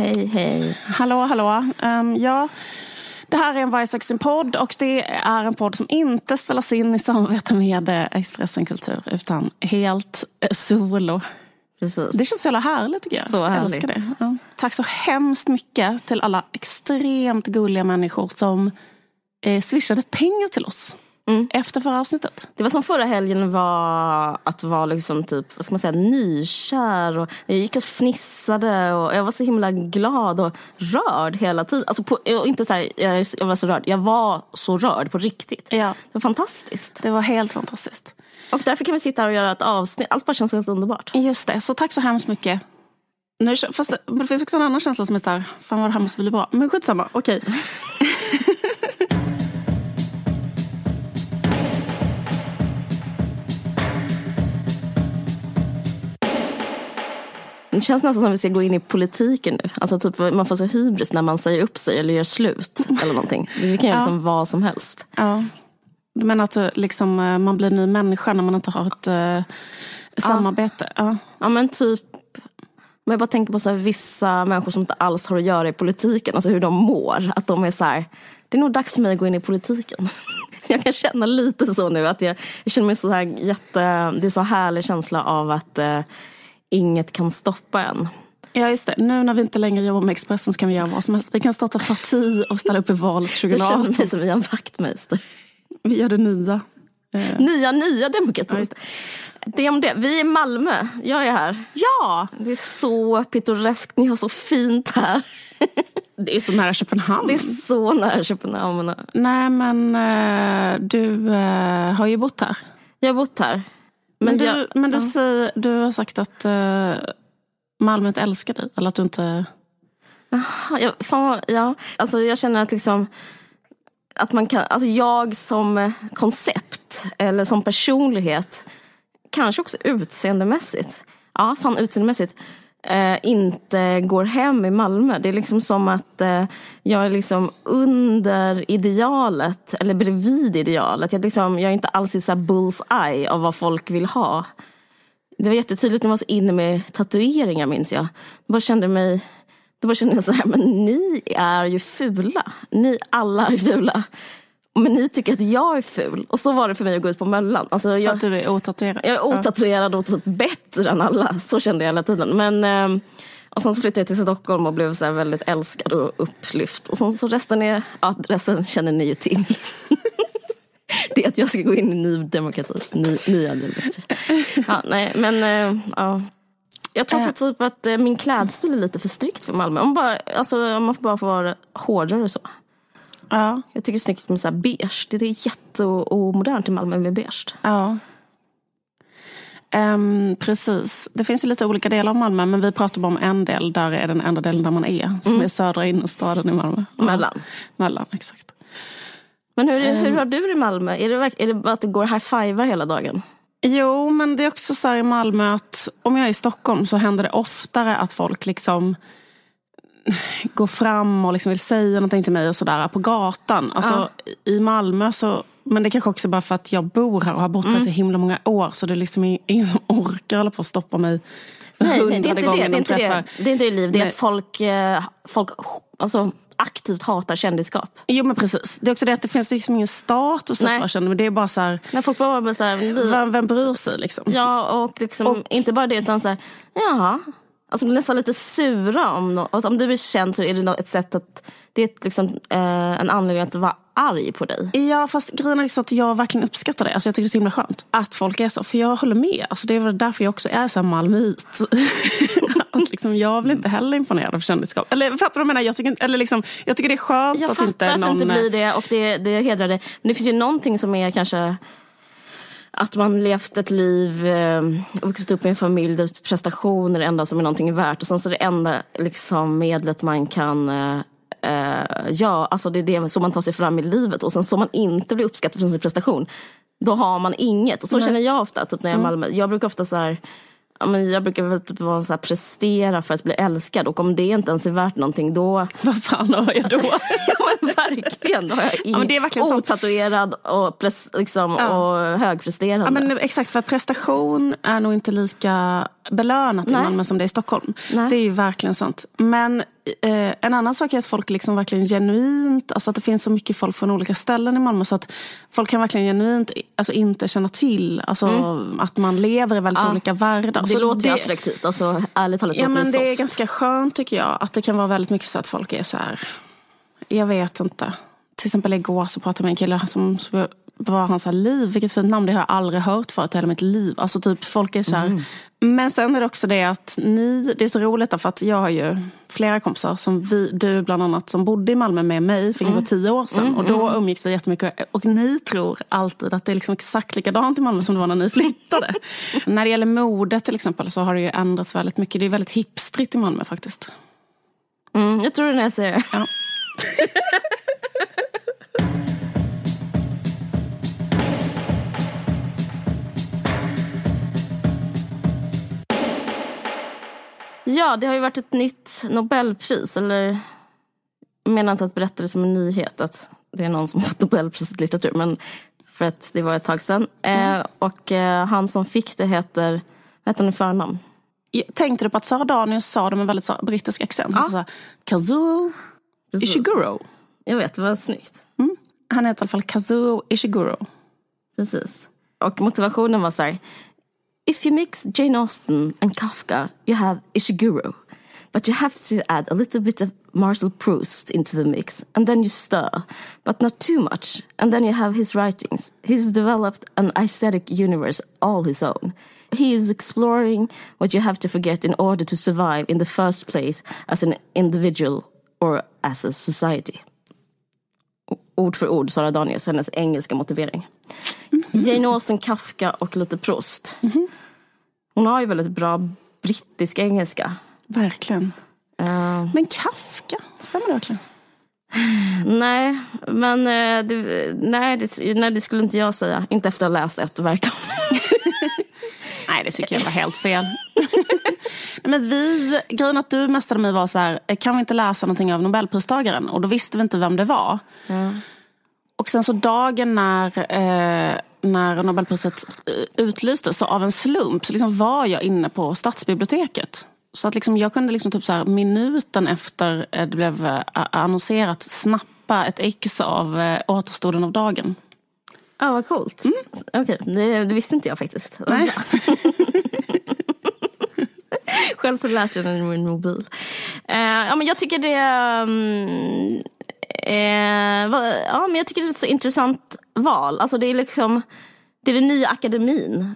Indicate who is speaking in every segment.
Speaker 1: Hej, hej.
Speaker 2: Hallå, hallå. Um, ja, det här är en Varje sin podd och det är en podd som inte spelas in i samarbete med eh, Expressen Kultur utan helt eh, solo.
Speaker 1: Precis.
Speaker 2: Det känns så jävla härligt tycker jag.
Speaker 1: Så härligt.
Speaker 2: Jag det. Ja. Tack så hemskt mycket till alla extremt gulliga människor som eh, swishade pengar till oss.
Speaker 1: Mm.
Speaker 2: Efter förra avsnittet.
Speaker 1: Det var som förra helgen var att vara liksom typ, vad ska man säga, nykär. Och jag gick och fnissade och jag var så himla glad och rörd hela tiden. Alltså på, inte så här, jag, jag var så rörd, jag var så rörd på riktigt.
Speaker 2: Ja.
Speaker 1: Det var fantastiskt.
Speaker 2: Det var helt fantastiskt.
Speaker 1: Och därför kan vi sitta här och göra ett avsnitt. Allt bara känns helt underbart.
Speaker 2: Just det, så tack så hemskt mycket. Nu, fast det, det finns också en annan känsla som är såhär, fan vad det här måste bli bra. Men skitsamma, okej.
Speaker 1: Det känns nästan som att vi ska gå in i politiken nu. Alltså typ man får så hybris när man säger upp sig eller gör slut eller någonting. Vi kan göra
Speaker 2: Ja.
Speaker 1: liksom vad som helst.
Speaker 2: Ja. Du menar att eh, liksom, eh, man blir ny människa när man inte har ett uh, samarbete? Ja.
Speaker 1: Ja men typ, men jag bara tänker på så här, vissa människor som inte alls har att göra i politiken, alltså hur de mår. Att de är så här, det är nog dags för mig att gå in i politiken. Så jag kan känna lite så nu, att jag, jag känner mig så här jätte, det är så härlig känsla av att eh, inget kan stoppa en.
Speaker 2: ja, just det. Nu när vi inte längre jobbar med Expressen så kan vi göra vad som helst. Vi kan starta parti och ställa upp i valet
Speaker 1: Jag känner
Speaker 2: 2018.
Speaker 1: mig som Ian Wachtmeister.
Speaker 2: Vi gör det nya.
Speaker 1: Nya, nya demokratin. Det är om det. Vi är i Malmö. Jag är här.
Speaker 2: Ja!
Speaker 1: Det är så pittoreskt. Ni har så fint här.
Speaker 2: Det är så nära Köpenhamn.
Speaker 1: Det är så nära Köpenhamn.
Speaker 2: Nej, men eh, du eh, har ju bott här.
Speaker 1: Jag har bott här.
Speaker 2: Men, du,
Speaker 1: jag,
Speaker 2: men du,
Speaker 1: ja.
Speaker 2: säger, du har sagt att uh, Malmö inte älskar dig. Eller att du inte...
Speaker 1: Ja, jag, fan, ja. Alltså, jag känner att liksom att man kan, alltså jag som koncept eller som personlighet, kanske också utseendemässigt, ja fan utseendemässigt, eh, inte går hem i Malmö. Det är liksom som att eh, jag är liksom under idealet, eller bredvid idealet. Jag, liksom, jag är inte alls i så här bull's-eye av vad folk vill ha. Det var jättetydligt när jag var så inne med tatueringar minns jag. Då bara kände mig då bara kände jag så här, men ni är ju fula. Ni alla är fula. Men ni tycker att jag är ful. Och så var det för mig att gå ut på Möllan. Alltså
Speaker 2: För
Speaker 1: jag,
Speaker 2: att du är otatuerad.
Speaker 1: jag är otatuerad och typ bättre än alla. Så kände jag hela tiden. Men, eh, och sen så flyttade jag till Stockholm och blev så väldigt älskad och upplyft. Och sen så resten, är, ja, resten känner ni ju till. Det är att jag ska gå in i ny demokrati. Ny, nya demokrati. Ja, nej, men eh, ja. Jag tror också typ att eh, min klädstil är lite för strikt för Malmö. Om, bara, alltså, om man bara får vara hårdare så.
Speaker 2: Ja.
Speaker 1: Jag tycker det är snyggt med så här beige. Det är jätteomodernt i Malmö med beige.
Speaker 2: ja. Ehm, precis. Det finns ju lite olika delar av Malmö, men vi pratar bara om en del. Där är den enda delen där man är, som är södra innerstaden i Malmö. Ja.
Speaker 1: Mellan.
Speaker 2: Mellan, exakt.
Speaker 1: Men hur, hur har du det i Malmö? Är det, är det bara att du går high-fivar hela dagen?
Speaker 2: Jo, men det är också så här i Malmö att om jag är i Stockholm så händer det oftare att folk liksom går fram och liksom vill säga någonting till mig och sådär på gatan. Alltså i Malmö så, men det kanske också bara för att jag bor här och har bott här så himla många år så det är liksom ingen som orkar hålla på att stoppa mig
Speaker 1: Nej, nej, det är inte det. Det är
Speaker 2: de
Speaker 1: inte det.
Speaker 2: träffar.
Speaker 1: Det är inte det liv. Det är
Speaker 2: Nej.
Speaker 1: att folk, eh, folk alltså, aktivt hatar kändisskap.
Speaker 2: Jo men precis. Det är också det att det finns liksom ingen status upp, jag känner, men det är bara så här,
Speaker 1: När folk bara blir så här,
Speaker 2: vem, vem bryr sig liksom?
Speaker 1: Ja, och liksom inte bara det utan så här, jaha. Alltså blir nästan lite sura om något. Alltså, om du är känd så är det ett sätt att, det är liksom, eh, en anledning att vara arg på dig.
Speaker 2: Ja, fast grejen är liksom att jag verkligen uppskattar det. Alltså jag tycker det är så himla skönt att folk är så. För jag håller med. Alltså det är väl därför jag också är så här malmöit. att liksom, jag blir inte heller imponerad av kändisskap. Eller fattar du vad jag menar? Jag tycker, eller liksom, jag tycker det är skönt
Speaker 1: Jag
Speaker 2: att
Speaker 1: fattar
Speaker 2: inte
Speaker 1: att
Speaker 2: någon...
Speaker 1: du inte blir det och det, det hedrar dig. Men det finns ju någonting som är kanske att man levt ett liv, eh, vuxit upp i en familj där prestation är det enda som är någonting värt. Och sen så är det enda liksom, medlet man kan eh, eh, ja, alltså det är det så man tar sig fram i livet. Och sen så man inte blir uppskattad för sin prestation, då har man inget. Och så känner jag ofta, typ när jag är i Malmö. Jag brukar ofta så här, men jag brukar väl typ vara så här, prestera för att bli älskad. Och om det inte ens är värt någonting, då
Speaker 2: Vad fan har jag då?
Speaker 1: Ja, verkligen. Då har jag ing...
Speaker 2: men det är verkligen sant.
Speaker 1: otatuerad och, pres, liksom, och högpresterande.
Speaker 2: Ja, men exakt, för prestation är nog inte lika belönat i
Speaker 1: Nej.
Speaker 2: Malmö som det är i Stockholm.
Speaker 1: Nej.
Speaker 2: Det är ju verkligen sant. Men eh, en annan sak är att folk liksom verkligen genuint, alltså att det finns så mycket folk från olika ställen i Malmö så att folk kan verkligen genuint alltså, inte känna till alltså, att man lever i väldigt
Speaker 1: Mm. Ja.
Speaker 2: olika världar.
Speaker 1: det
Speaker 2: Så
Speaker 1: låter ju attraktivt. Alltså, ärligt talat
Speaker 2: Ja men det är
Speaker 1: soft.
Speaker 2: ganska skönt tycker jag. Att det kan vara väldigt mycket så att folk är så här. Jag vet inte. Till exempel igår så pratade jag med en kille som som var hans liv. Vilket fint namn. Det har jag aldrig hört förut i hela mitt liv. Alltså typ folk är så här.
Speaker 1: Mm.
Speaker 2: Men sen är det också det att ni, det är så roligt därför att jag har ju flera kompisar som vi, du bland annat, som bodde i Malmö med mig, vilket
Speaker 1: Mm.
Speaker 2: var tio år sedan. Och då umgicks vi jättemycket. Och ni tror alltid att det är liksom exakt likadant i Malmö som det var när ni flyttade. när det gäller mode till exempel så har det ju ändrats väldigt mycket. Det är väldigt hipstrigt i Malmö faktiskt.
Speaker 1: Mm, jag tror det när jag säger det.
Speaker 2: Ja.
Speaker 1: Ja, det har ju varit ett nytt Nobelpris. Eller jag menar inte att berätta det som en nyhet att det är någon som fått Nobelpriset i litteratur. Men för att det var ett tag sedan. Eh, och eh, han som fick det heter, vad heter han i förnamn?
Speaker 2: Tänkte du på att Sara Danius sa det med väldigt så här brittisk accent?
Speaker 1: Ja.
Speaker 2: Kazuo
Speaker 1: Precis.
Speaker 2: Ishiguro.
Speaker 1: Jag vet, det var snyggt.
Speaker 2: Han heter i alla fall Kazuo Ishiguro.
Speaker 1: Precis. Och motivationen var så här. If you mix Jane Austen and Kafka, you have Ishiguro. But you have to add a little bit of Marcel Proust into the mix, and then you stir, but not too much. And then you have his writings. He's developed an aesthetic universe all his own. He is exploring what you have to forget in order to survive in the first place as an individual or as a society. Ord för ord, Sara Danius, hennes engelska motivering. Jane Austen, Kafka och lite Proust. Hon har ju väldigt bra brittisk engelska.
Speaker 2: Verkligen.
Speaker 1: Eh,
Speaker 2: Men Kafka, stämmer det verkligen?
Speaker 1: nej, men eh, det, nej, det, nej, det skulle inte jag säga. Inte efter att ha läst ett verk.
Speaker 2: Nej, det tycker jag var helt fel. Nej, men vi, grejen att du mästade mig var så här, kan vi inte läsa någonting av Nobelpristagaren? Och då visste vi inte vem det var. Och sen så dagen när, eh, när Nobelpriset eh, utlystes, så av en slump, så liksom var jag inne på stadsbiblioteket. Så att liksom jag kunde liksom typ så här, minuten efter eh, det blev eh, annonserat snappa ett ex av eh, återstoden av dagen.
Speaker 1: Ja, vad coolt. Okej, det, det visste inte jag faktiskt.
Speaker 2: Nej.
Speaker 1: Själv så läser jag den i min mobil. Eh, ja, men jag tycker det... mm, eh, ja, men jag tycker det är ett så intressant val. Alltså det är liksom... Det är den nya akademin.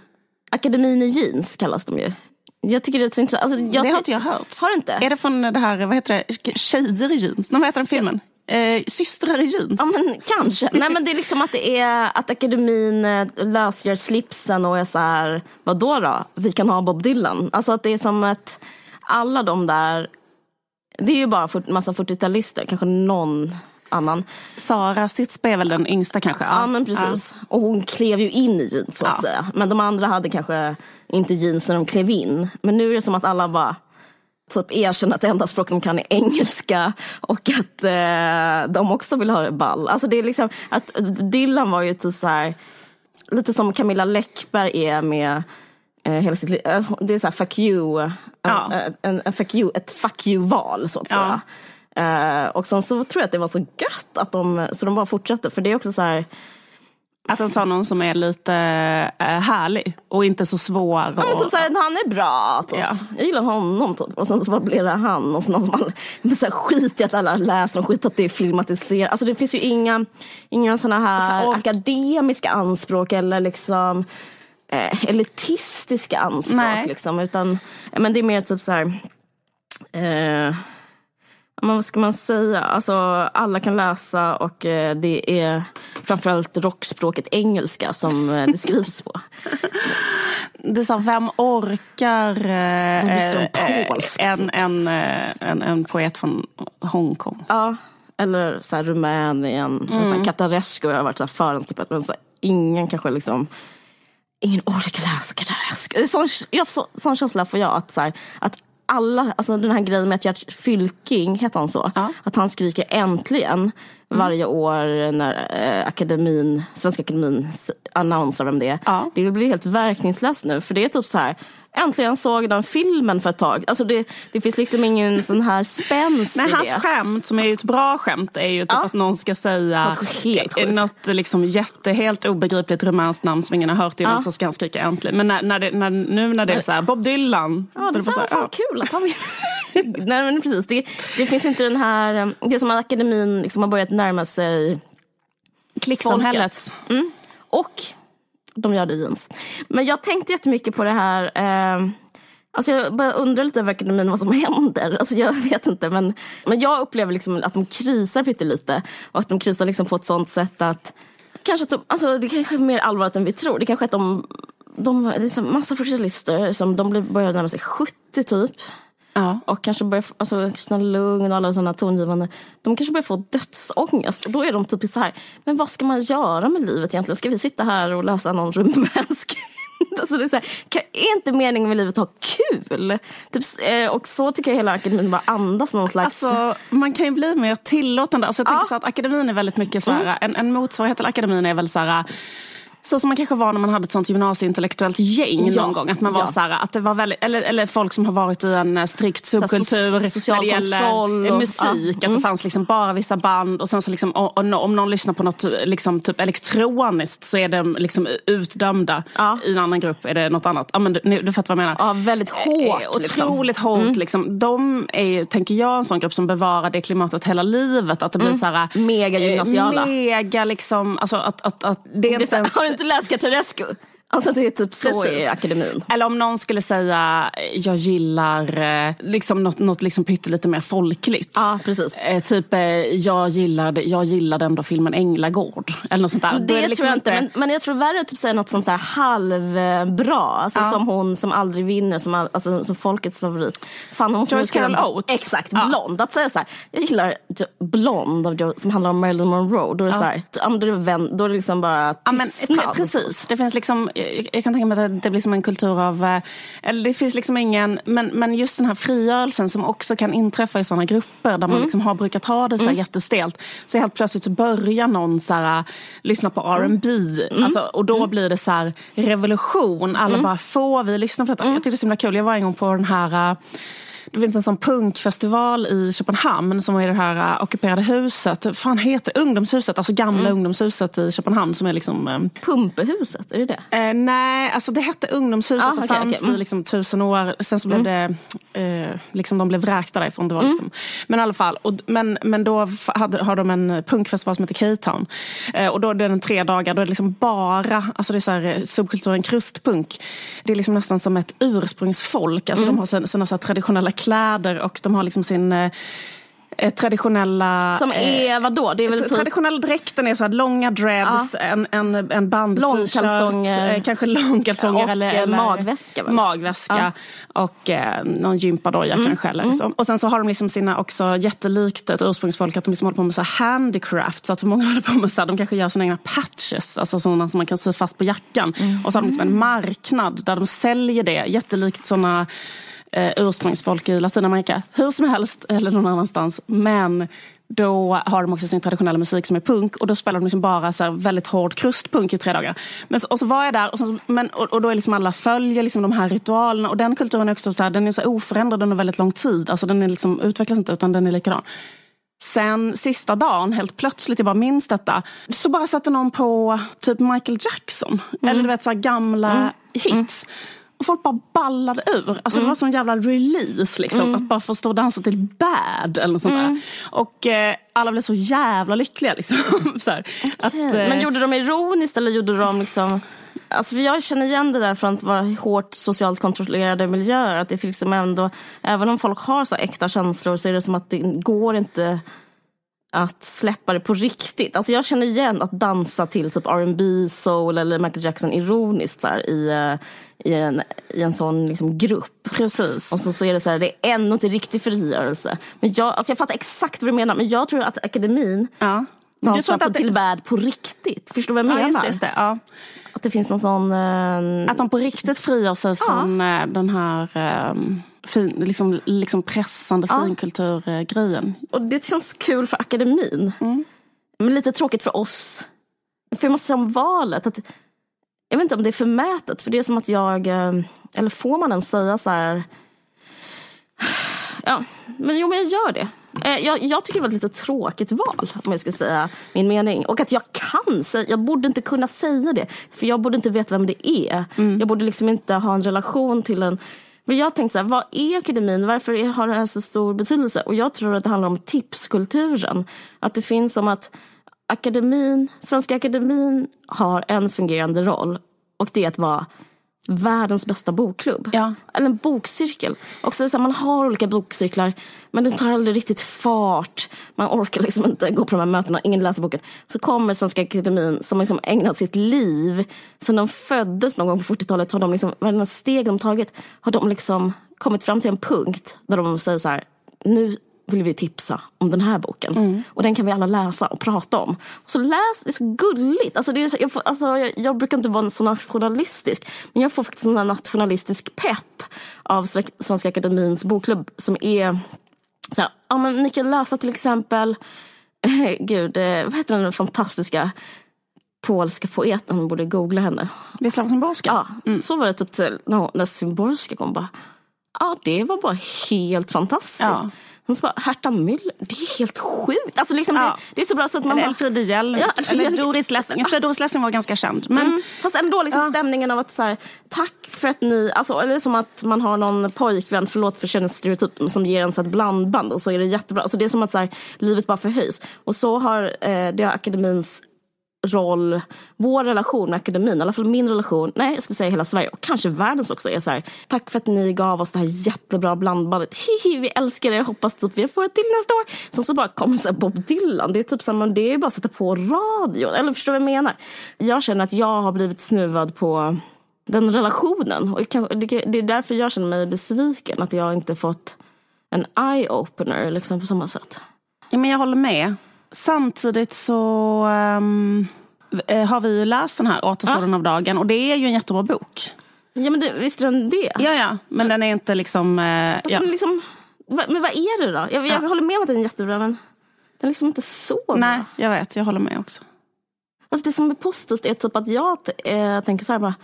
Speaker 1: Akademin i jeans kallas de ju. Jag tycker det är så intressant. Alltså, jag
Speaker 2: det har inte jag hört.
Speaker 1: Har du inte?
Speaker 2: Är det från det här, vad heter det, Tjejer i jeans? Nej, vad heter den filmen? Eh, systrar i jeans?
Speaker 1: Ja men kanske. Nej men det är liksom att det är att akademin eh, lösgör slipsen och är så här, vad då då? Vi kan ha Bob Dylan. Alltså att det är som att alla de där, det är ju bara en massa 40-talister, kanske någon annan.
Speaker 2: Sara Sitzberg är väl den yngsta kanske?
Speaker 1: Ja, men precis. Och hon klev ju in i jeans så att
Speaker 2: Ja.
Speaker 1: säga. Men de andra hade kanske inte jeans när de klev in. Men nu är det som att alla bara typ erkänner att det enda språk de kan är engelska och att eh, de också vill ha det ball. Alltså det är liksom att Dylan var ju typ så här lite som Camilla Läckberg är med eh, hela sitt liv. Eh, Det är så här fuck you, eh,
Speaker 2: Ja.
Speaker 1: eh, en, en fuck you ett fuck you-val så att
Speaker 2: Ja.
Speaker 1: säga. Eh, och sen så tror jag att det var så gött att de, så de bara fortsatte. För det är också så här,
Speaker 2: Att de tar någon som är lite eh, härlig och inte så svår. Och,
Speaker 1: Ja, men typ såhär, han är bra, typ.
Speaker 2: Ja.
Speaker 1: jag gillar honom. Typ. Och sen så bara blir det han. Och så någon som man, men så här, skit i att alla läser och skit att det är filmatiserat. Alltså det finns ju inga, inga såna här
Speaker 2: Alltså, och-
Speaker 1: akademiska anspråk eller liksom eh, elitistiska anspråk.
Speaker 2: Nej.
Speaker 1: Liksom, utan men det är mer typ så här. Eh, men vad ska man säga? Alltså, alla kan läsa och eh, det är framförallt rockspråket engelska som eh, det skrivs på.
Speaker 2: Det är så här, vem orkar eh, en, en, en, en poet från Hongkong?
Speaker 1: Ja, eller så här Rumänien. Mm. Katarescu har varit så här. Men så här, ingen kanske liksom... Ingen orkar läsa Katarescu. Sån, jag, så, sån känsla får jag att, så här, att alla, alltså den här grejen med att Gert Fylking, heter han så?
Speaker 2: Ja.
Speaker 1: Att han skriker äntligen varje år när eh, akademin, Svenska akademin annonserar vem det är.
Speaker 2: Ja.
Speaker 1: Det blir helt verkningslöst nu för det är typ så här Äntligen såg den filmen för ett tag. Alltså det, det finns liksom ingen sån här spänst
Speaker 2: Nej,
Speaker 1: i
Speaker 2: hans
Speaker 1: det.
Speaker 2: skämt, som är ju ett bra skämt, är ju typ
Speaker 1: Ja.
Speaker 2: att någon ska säga
Speaker 1: Något helt sjukt.
Speaker 2: något liksom jätte, helt obegripligt rumänskt namn som ingen har hört innan
Speaker 1: Ja.
Speaker 2: så ska han skrika äntligen. Men när, när det, när, nu när det är så här, Bob Dylan.
Speaker 1: Ja, det
Speaker 2: är
Speaker 1: fan kul att han vill. Nej men precis, det, det finns inte den här, eh, det är som att akademin liksom har börjat närma sig
Speaker 2: Klicksamhället.
Speaker 1: Mm. Och de gör det i jeans. Men jag tänkte jättemycket på det här. Eh, alltså jag bara undrar lite över akademin vad som händer. Alltså jag vet inte. Men, men jag upplever liksom att de krisar pyttelite. Och att de krisar liksom på ett sånt sätt att kanske att de, alltså det kanske är mer allvarligt än vi tror. Det kanske är att de, de det är så massa 40-talister som de börjar närma sig 70 typ.
Speaker 2: Ja.
Speaker 1: Och kanske börjar, alltså Kristina Lugn och alla sådana tongivande, de kanske börjar få dödsångest. Och då är de typ så här, men vad ska man göra med livet egentligen? Ska vi sitta här och läsa någon rumänsk? alltså det är, så här, är inte meningen med livet att ha kul? Typ, eh, och så tycker jag hela akademin bara andas någon slags...
Speaker 2: Alltså, man kan ju bli mer tillåtande. Alltså, jag tänker
Speaker 1: Ja.
Speaker 2: så att akademin är väldigt mycket så här, en, en motsvarighet till akademin är väl så här så som man kanske var när man hade ett sånt gymnasieintellektuellt gäng
Speaker 1: Ja.
Speaker 2: någon gång. Att man var
Speaker 1: Ja.
Speaker 2: så här, att det var väldigt, eller, eller folk som har varit i en eh, strikt subkultur
Speaker 1: so-
Speaker 2: när det gäller
Speaker 1: kontroll och-
Speaker 2: musik.
Speaker 1: ja. Mm.
Speaker 2: Att det fanns liksom bara vissa band och sen så liksom, och, och, om någon lyssnar på något liksom, typ elektroniskt så är de liksom utdömda.
Speaker 1: Ja.
Speaker 2: I en annan grupp är det något annat. Ja, men du, nu- du fattar vad jag menar.
Speaker 1: Ja, väldigt hårt.
Speaker 2: Eh,
Speaker 1: liksom.
Speaker 2: Otroligt hårt. Liksom. De är, tänker jag, en sån grupp som bevarar det klimatet hela livet. Att det blir så här,
Speaker 1: Mega
Speaker 2: eh,
Speaker 1: gymnasiala.
Speaker 2: Mega liksom, alltså att, att, att det är inte ens
Speaker 1: har du inte läst Catarescu? Alltså det är typ så
Speaker 2: Precis.
Speaker 1: i akademin.
Speaker 2: Eller om någon skulle säga, jag gillar eh, liksom något, något liksom pyttelite mer folkligt.
Speaker 1: Ja, precis.
Speaker 2: Eh, typ, eh, jag gillade, jag gillade ändå filmen Änglagård. Eller något sånt där.
Speaker 1: Det, tror
Speaker 2: liksom
Speaker 1: jag inte, men, men jag tror värre att typ säga något sånt där halvbra. Alltså
Speaker 2: Ja.
Speaker 1: som hon som aldrig vinner, som, all, alltså, som folkets favorit. Fan, hon
Speaker 2: Joyce Carol Oates.
Speaker 1: Exakt,
Speaker 2: Ja.
Speaker 1: Blond. Att säga så här, jag gillar Blond av Jo- som handlar om Marilyn Monroe. Då är det, så här, ja, då är det, vän, då är det liksom bara
Speaker 2: Ja, men,
Speaker 1: tystnad.
Speaker 2: precis. Det finns liksom, jag, kan tänka mig att det blir som en kultur av... eh, Eller det finns liksom ingen... Men, men just den här frigörelsen som också kan inträffa i sådana grupper där man
Speaker 1: Mm.
Speaker 2: liksom har brukat ha det så här jättestelt. Så helt plötsligt så börjar någon så här, eh, lyssna på R&B
Speaker 1: Mm.
Speaker 2: Alltså, och då blir det så här revolution. Alla bara, får vi lyssna på detta?
Speaker 1: Mm.
Speaker 2: Jag tyckte det var så himla kul. Jag var en gång på den här... det finns en sån punkfestival i Köpenhamn som är det här uh, ockuperade huset. Fan heter det? Ungdomshuset, alltså gamla
Speaker 1: Mm.
Speaker 2: ungdomshuset i Köpenhamn som är liksom... Um,
Speaker 1: Pumpehuset, är det det?
Speaker 2: eh, nej, alltså det hette Ungdomshuset.
Speaker 1: Ah,
Speaker 2: det
Speaker 1: okej,
Speaker 2: fanns
Speaker 1: okej. Mm.
Speaker 2: i liksom tusen år. Sen så blev det... Eh, liksom de blev vräkta därifrån. Det var liksom, Men i alla fall. Och, men, men då hade, har de en punkfestival som heter K-Town. Eh, och då är den tre dagar. Då är det liksom bara alltså det är så här, subkulturen krustpunk. Det är liksom nästan som ett ursprungsfolk. Alltså
Speaker 1: Mm.
Speaker 2: De har sina, sina så traditionella kläder och de har liksom sin eh, eh, traditionella...
Speaker 1: Som är vadå? Det är väl typ...
Speaker 2: Traditionella dräkten är så här långa dreads, en, en, en band
Speaker 1: Långkalsonger.
Speaker 2: eh, kanske långkalsonger
Speaker 1: Och,
Speaker 2: eller,
Speaker 1: eh,
Speaker 2: eller
Speaker 1: magväska, väl?
Speaker 2: magväska och eh, någon gympadojor
Speaker 1: Mm,
Speaker 2: kanske. Eller så. Och sen så har de liksom sina också jättelikt ett ursprungsfolk att de liksom håller på med så här handicraft. Så att många håller på med så här, de kanske gör sina egna patches, alltså sådana som man kan sy fast på jackan.
Speaker 1: Mm.
Speaker 2: Och så har de liksom en marknad där de säljer det, jättelikt sådana eh, ursprungsfolk i Latinamerika. Hur som helst, eller någon annanstans. Men då har de också sin traditionella musik som är punk och då spelar de liksom bara så väldigt hård krustpunk i tre dagar. Men, och så var jag där och, så- men, och, och då är liksom alla följer liksom de här ritualerna och den kulturen är också så här, den är så oförändrad under väldigt lång tid. Alltså den är liksom, utvecklas inte utan den är likadan. Sen sista dagen, helt plötsligt, jag bara minns detta, så bara satte någon på typ Michael Jackson. Eller du vet så här gamla hits. Och folk bara ballade ur. Alltså Det var som en jävla release. Liksom, Att bara få stå och dansa till Bad eller något sånt där. Och eh, alla blev så jävla lyckliga. Liksom. så här, att, eh,
Speaker 1: Men gjorde de ironiskt eller gjorde de liksom... Alltså för jag känner igen det där från att vara hårt socialt kontrollerade miljöer. Att det finns liksom ändå, även om folk har så äkta känslor så är det som att det går inte att släppa det på riktigt. Alltså jag känner igen att dansa till typ R&B, soul eller Michael Jackson ironiskt så här, i, eh, i, en, i en sån liksom grupp.
Speaker 2: Precis.
Speaker 1: Och så, så är det så här, det är ändå inte riktig frigörelse. Men jag, alltså jag fattar exakt vad du menar, men jag tror att akademin
Speaker 2: ja.
Speaker 1: Dansar
Speaker 2: inte
Speaker 1: på
Speaker 2: det-
Speaker 1: till värld på riktigt. Förstår du vad jag
Speaker 2: Ja,
Speaker 1: menar?
Speaker 2: just det, just ja.
Speaker 1: Att det finns någon sån... eh,
Speaker 2: Att de på riktigt frigör sig från eh, den här... ehm, fin, liksom, liksom pressande ja. finkulturgrejen.
Speaker 1: Och det känns kul för akademin. Mm. Men lite tråkigt för oss. För jag måste säga om valet. Att, jag vet inte om det är förmätet. För det är som att jag, eh, eller får man ens säga så här. Ja, men jo men jag gör det. Eh, jag, jag, tycker det var ett lite tråkigt val om jag ska säga min mening. Och att jag kan säga, jag borde inte kunna säga det. För jag borde inte veta vem det är. Mm. Jag borde liksom inte ha en relation till en men jag tänkte så här, vad är akademin? Varför har det här så stor betydelse? Och jag tror att det handlar om tipskulturen. Att det finns som att akademin, Svenska akademin har en fungerande roll. Och det är att vara världens bästa bokklubb. Ja. Eller en bokcirkel. Och så, så här, man har olika bokcirklar men det tar aldrig riktigt fart. Man orkar liksom inte gå på de här mötena, ingen läser boken. Så kommer Svenska Akademin som liksom ägnat sitt liv, sen de föddes någon gång på 40-talet, har de liksom, varenda steg de tagit, har de liksom kommit fram till en punkt där de säger så här, nu vill vi tipsa om den här boken. Mm. Och den kan vi alla läsa och prata om. Och så läs, det är så gulligt. Alltså det är så, jag, får, alltså jag, jag, brukar inte vara så nationalistisk. Men jag får faktiskt en nationalistisk pepp av Svenska Akademins bokklubb som är så här, ja, men ni kan läsa till exempel, gud, eh, vad heter den fantastiska polska poeten, borde googla henne.
Speaker 2: Wisława Szymborska?
Speaker 1: Ja, mm. så var det typ till, när Szymborska kom bara, ja det var bara helt fantastiskt. Ja. Hon bara, Herta Müller, det är helt sjukt. Alltså liksom ja. det, det, är så bra så att man...
Speaker 2: Eller Elfriede Hjelm. Ja, eller Doris Lessing. Jag Doris Lessing var ganska känd. Men... Mm.
Speaker 1: Fast ändå liksom ja. stämningen av att så här, tack för att ni, alltså, eller som att man har någon pojkvän, förlåt för könsstereotyp, som ger en så ett blandband och så är det jättebra. Alltså det är som att så här, livet bara förhöjs. Och så har eh, det har akademins roll, vår relation med akademin, i alla fall min relation, nej jag ska säga hela Sverige och kanske världens också är så här, tack för att ni gav oss det här jättebra blandbandet, hihi vi älskar det, hoppas typ vi får ett till nästa år. Så så bara kommer så Bob Dylan, det är typ som det är bara att sätta på radion, eller förstår du vad jag menar? Jag känner att jag har blivit snuvad på den relationen och det är därför jag känner mig besviken att jag inte fått en eye-opener liksom på samma sätt.
Speaker 2: Ja, men jag håller med. Samtidigt så um, har vi ju läst den här Återstoden ja. av dagen och det är ju en jättebra bok.
Speaker 1: Ja men det, visst är den det?
Speaker 2: Ja ja, men den är inte liksom... Uh,
Speaker 1: ja. liksom men vad är det då? Jag, jag ja. håller med om att den är jättebra men den är liksom inte så bra.
Speaker 2: Nej, jag vet. Jag håller med också.
Speaker 1: Alltså det som är positivt är typ att jag äh, tänker så här bara,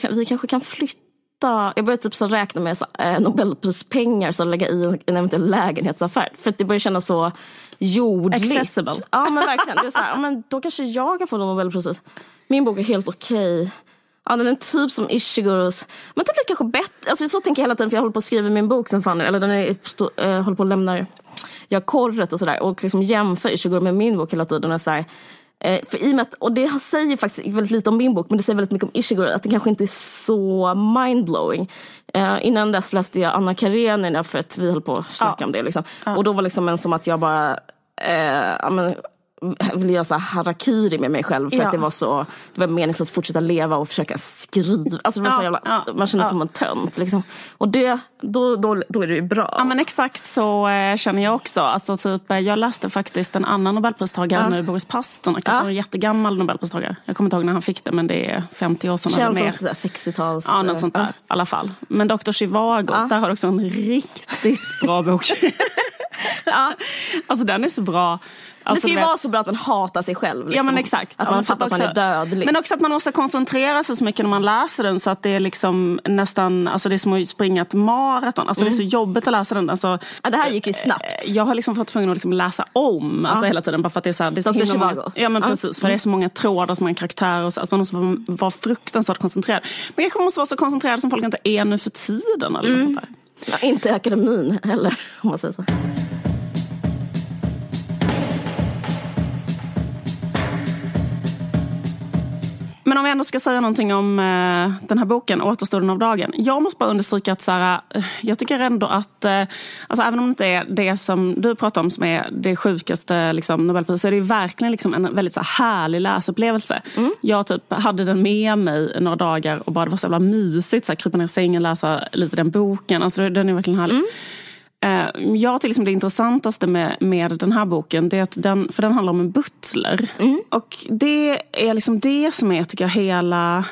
Speaker 1: kan, vi kanske kan flytta jag börjar typ så räkna med så, äh, Nobelprispengar så lägga i en, en eventuell lägenhetsaffär. För att det börjar kännas så jordligt.
Speaker 2: Accessible.
Speaker 1: Ja men verkligen. Det är så här, ja, men då kanske jag kan få Nobelpriset. Min bok är helt okej. Okay. Ja, den är typ som Ishiguros. Men typ lite kanske bättre. Alltså, så tänker jag hela tiden för jag håller på att skriva min bok sen fan. Eller den är, stå, äh, håller på att lämna jag korret och sådär. Och liksom jämför Ishiguro med min bok hela tiden. Och så här, Eh, för i och, och det säger faktiskt väldigt lite om min bok men det säger väldigt mycket om Ishiguro att det kanske inte är så mindblowing. Eh, innan dess läste jag Anna Karenina för att vi höll på att snacka ja. om det. Liksom. Ja. Och då var det liksom en som att jag bara eh, ville göra så harakiri med mig själv för ja. att det var så det var meningslöst att fortsätta leva och försöka skriva. Alltså det var så jävla, ja. Man kände ja. som en tönt. Liksom. Och det, då, då, då är det ju bra.
Speaker 2: Ja men exakt så eh, känner jag också. Alltså, typ, eh, jag läste faktiskt en annan nobelpristagare ja. nu, Boris Pasternak. Ja. Alltså, en jättegammal nobelpristagare. Jag kommer inte ihåg när han fick det men det är 50 år sedan.
Speaker 1: Känns som 60-tals...
Speaker 2: Ja något sånt där i alla fall. Men Dr. Zhivago, där har du också en riktigt bra bok. ja. Alltså den är så bra.
Speaker 1: Alltså, det ska ju vara så bra att man hatar sig själv. Liksom.
Speaker 2: Ja men exakt.
Speaker 1: Att man fattar att man är dödlig.
Speaker 2: Men också att man måste koncentrera sig så mycket när man läser den så att det är liksom nästan, alltså det är som att springa ett maraton. Alltså mm. det är så mm. jobbigt att läsa den. Alltså,
Speaker 1: ja, det här gick ju snabbt.
Speaker 2: Eh, jag har liksom fått tvungen att liksom läsa om alltså hela tiden bara för att det är så här, det är så
Speaker 1: Dr. Många,
Speaker 2: ja men precis, för det är så många trådar, så många karaktärer och så, alltså man måste vara, vara fruktansvärt koncentrerad. Men jag måste vara så koncentrerad som folk inte är nu för tiden. Eller mm. sånt där.
Speaker 1: Ja, inte akademin heller om man säger så.
Speaker 2: Men om vi ändå ska säga någonting om eh, den här boken, Återstoden av dagen. Jag måste bara understryka att så här, eh, jag tycker ändå att, eh, alltså, även om det inte är det som du pratar om som är det sjukaste liksom, Nobelpriset, så är det verkligen liksom en väldigt så här, härlig läsupplevelse. Mm. Jag typ hade den med mig några dagar och bara det var så jävla mysigt, så här, krypa ner i sängen, läsa lite den boken. Alltså, den är verkligen härlig. Mm. Eh, jag tycker liksom det intressantaste med, med den här boken, det är att den, för den handlar om en butler. Mm. Och det är liksom det som är, tycker jag, hela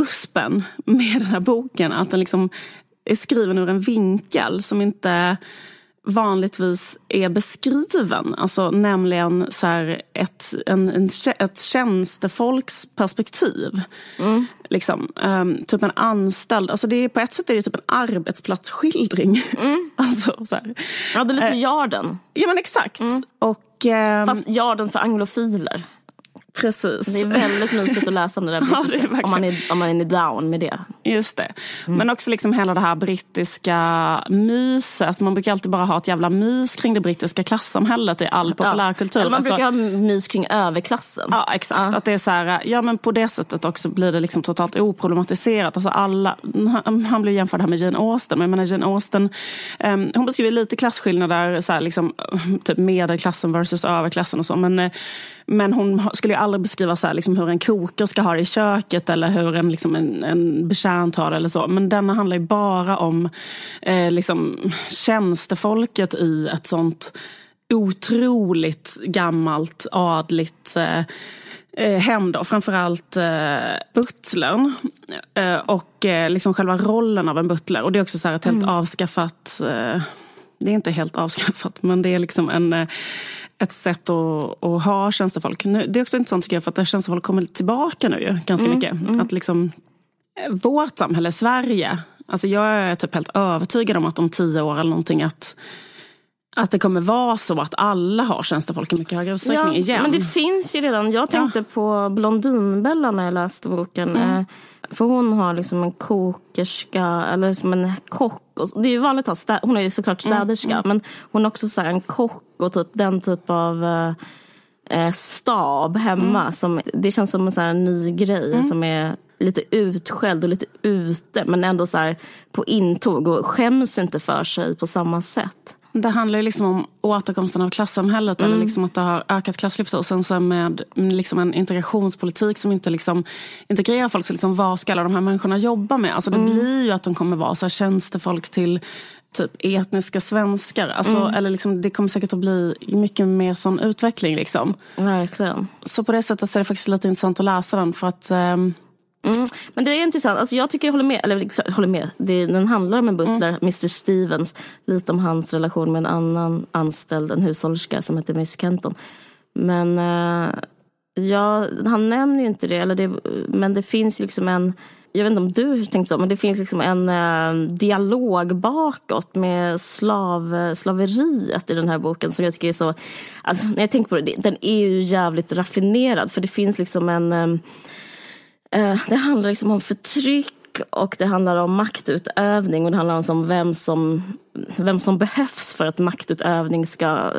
Speaker 2: uspen med den här boken. Att den liksom är skriven ur en vinkel som inte vanligtvis är beskriven. Alltså, nämligen så här, ett, en, en, ett tjänstefolks perspektiv. Mm. Liksom, um, typ en anställd. Alltså det är, på ett sätt är det typ en arbetsplatsskildring. Mm. alltså, så här.
Speaker 1: Ja, det är lite uh, Jarden.
Speaker 2: Ja men exakt. Mm. Och, um,
Speaker 1: Fast Jarden för anglofiler.
Speaker 2: Precis.
Speaker 1: Det är väldigt mysigt att läsa om det där brittiska, ja, det om, man är, om man är down med det.
Speaker 2: Just det. Mm. Men också liksom hela det här brittiska myset. Man brukar alltid bara ha ett jävla mys kring det brittiska klassamhället i all populärkultur. Ja.
Speaker 1: Eller man brukar alltså, ha mys kring överklassen.
Speaker 2: Ja, exakt. Ja. Att det är så här, ja men på det sättet också blir det liksom totalt oproblematiserat. Alltså alla, han blir jämförd här med Jane Austen, men jag menar Jane Austen, um, hon beskriver lite klasskillnader, så här, liksom, typ medelklassen versus överklassen och så. Men, uh, men hon skulle ju aldrig beskriva så här, liksom, hur en koker ska ha det i köket eller hur en, liksom, en, en betjänt har det eller så. Men denna handlar ju bara om eh, liksom, tjänstefolket i ett sånt otroligt gammalt adligt eh, eh hem då, framförallt eh, butlern eh, och eh, liksom själva rollen av en butler. Och det är också så ett helt mm. avskaffat, eh, det är inte helt avskaffat men det är liksom en eh, ett sätt att, att ha tjänstefolk. Nu, det är också intressant tycker jag för att tjänstefolk kommer tillbaka nu ju, ganska mm, mycket. Mm. Att liksom, eh, vårt samhälle, Sverige, alltså jag är typ helt övertygad om att om tio år eller någonting att att det kommer vara så att alla har tjänstefolk i mycket högre utsträckning ja, igen.
Speaker 1: Men det finns ju redan. Jag tänkte ja. på Blondinbella när jag läste boken. Mm. För hon har liksom en kokerska, eller som en kock. Det är ju vanligt att ha hon är ju såklart mm, städerska. Mm. Men hon har också så en kock och typ den typ av eh, eh, stab hemma. Mm. Som, det känns som en så ny grej mm. som är lite utskälld och lite ute. Men ändå så på intåg och skäms inte för sig på samma sätt.
Speaker 2: Det handlar ju liksom om återkomsten av klassamhället mm. eller liksom att det har ökat klassklyftor. Och sen så med liksom en integrationspolitik som inte liksom integrerar folk. Så liksom vad ska alla de här människorna jobba med? Alltså det mm. blir ju att de kommer vara så här tjänstefolk till typ etniska svenskar. Alltså, mm. eller liksom, det kommer säkert att bli mycket mer sån utveckling. Liksom.
Speaker 1: Verkligen.
Speaker 2: Så på det sättet så är det faktiskt lite intressant att läsa den. För att... Um,
Speaker 1: Mm. Men det är intressant. Alltså jag tycker jag håller med. Eller håller med. Det, den handlar om en butler, mm. Mr Stevens. Lite om hans relation med en annan anställd, en hushållerska som heter Miss Kenton. Men uh, ja, han nämner ju inte det, eller det. Men det finns liksom en jag vet inte om du tänkte så, men det finns liksom en eh, dialog bakåt med slav, slaveriet i den här boken som jag tycker är så... Alltså, när jag tänker på det, den är ju jävligt raffinerad för det finns liksom en... Eh, Eh, det handlar liksom om förtryck och det handlar om maktutövning och det handlar alltså om vem som, vem som behövs för att maktutövning ska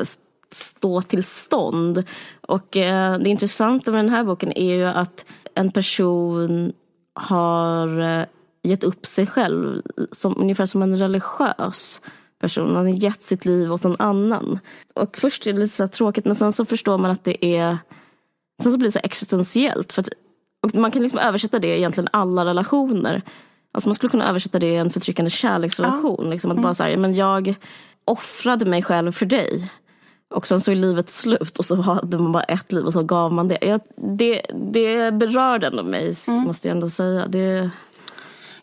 Speaker 1: stå till stånd. Och eh, det intressanta med den här boken är ju att en person har eh, gett upp sig själv som, ungefär som en religiös person. Han har gett sitt liv åt någon annan. Och först är det lite så tråkigt men sen så förstår man att det är Sen så blir det så existentiellt. För att och man kan liksom översätta det i egentligen alla relationer. Alltså man skulle kunna översätta det i en förtryckande kärleksrelation. Ja. Liksom att mm. bara så men jag offrade mig själv för dig. Och sen så är livet slut och så hade man bara ett liv och så gav man det. Jag, det, det berörde ändå mig, mm. måste jag ändå säga. Det,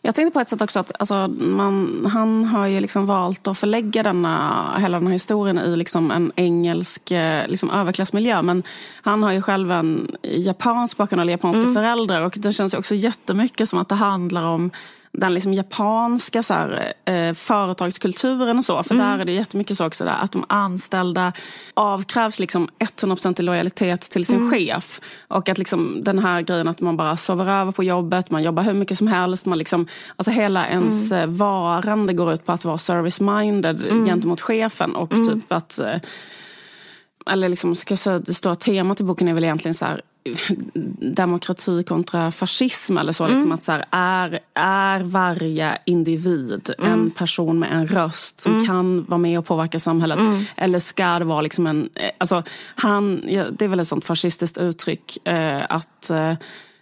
Speaker 2: jag tänkte på ett sätt också att alltså, man, han har ju liksom valt att förlägga denna, hela den här historien i liksom en engelsk eh, liksom överklassmiljö. Men han har ju själv en japansk bakgrund, eller japanska mm. föräldrar. Och det känns ju också jättemycket som att det handlar om den liksom japanska så här, eh, företagskulturen och så. För mm. där är det jättemycket så också där, att de anställda avkrävs liksom 100% lojalitet till sin mm. chef. Och att liksom den här grejen att man bara sover över på jobbet, man jobbar hur mycket som helst. Man liksom, alltså hela ens mm. Eh, varande går ut på att vara service-minded mm. gentemot chefen. Och mm. typ att eh, eller liksom, ska jag säga, det stora temat i boken är väl egentligen så här, demokrati kontra fascism eller så. Liksom mm. Liksom att så här, är, är varje individ mm. en person med en röst som mm. kan vara med och påverka samhället? Mm. Eller ska det vara liksom en... Eh, alltså, han, ja, det är väl ett sånt fascistiskt uttryck eh, att eh,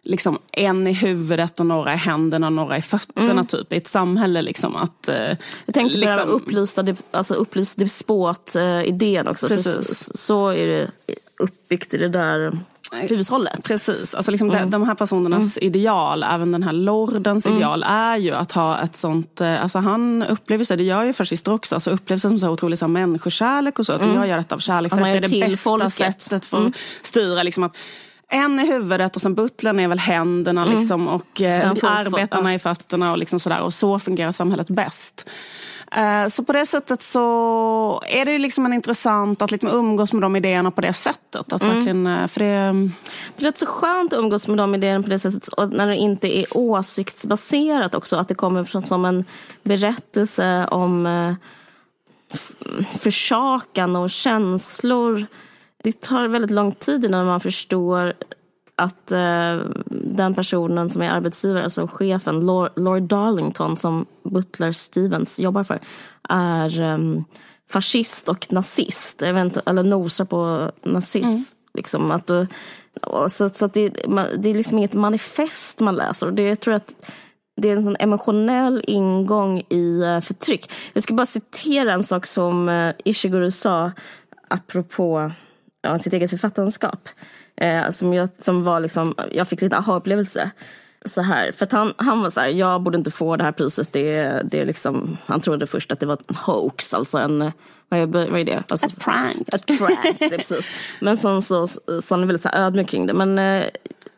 Speaker 2: liksom en i huvudet och några i händerna och några i fötterna mm. typ i ett samhälle. Liksom, att, eh,
Speaker 1: jag tänkte liksom, på upplysta, alltså upplyst despot-idén också. För så, så är det uppbyggt i det där hushållet.
Speaker 2: Precis, alltså liksom de, de här personernas ideal, även den här lordens ideal, är ju att ha ett sånt, eh, alltså han upplever sig, det gör ju fascister också, alltså upplever sig som så otroligt så människokärlek och så, att jag gör detta av kärlek för att det är det bästa
Speaker 1: folket.
Speaker 2: sättet för att styra. Liksom att en i huvudet och sen butlern är väl händerna liksom, och eh, arbetarna i fötterna och liksom sådär. Och så fungerar samhället bäst. Eh, Så på det sättet så är det liksom en intressant att liksom umgås med de idéerna på det sättet. Att verkligen, eh, för det,
Speaker 1: Det är rätt så skönt att umgås med de idéerna på det sättet. Och när det inte är åsiktsbaserat också. Att det kommer från, som en berättelse om eh, försakan och känslor. Det tar väldigt lång tid innan man förstår att eh, den personen som är arbetsgivare, alltså chefen, Lord, Lord Darlington som Butler Stevens jobbar för, är um, fascist och nazist. Jag vet inte, eller nosar på nazist. Liksom, att, du- så så att det, det är liksom inget manifest man läser. Och det, jag tror att det är en sån emotionell ingång i eh, förtryck. Jag ska bara citera en sak som uh, Ishiguro sa apropå ja, sitt eget författarskap. Eh, som, jag, som var liksom, jag fick lite aha-upplevelse. Så här, för han, han var så här, jag borde inte få det här priset. Det, det liksom, han trodde först att det var en hoax, alltså en, vad är, vad är det? Alltså,
Speaker 2: Ett prank.
Speaker 1: Ett prank, det precis. Men sen så, så han är väldigt så här ödmjuk kring det. Men, eh,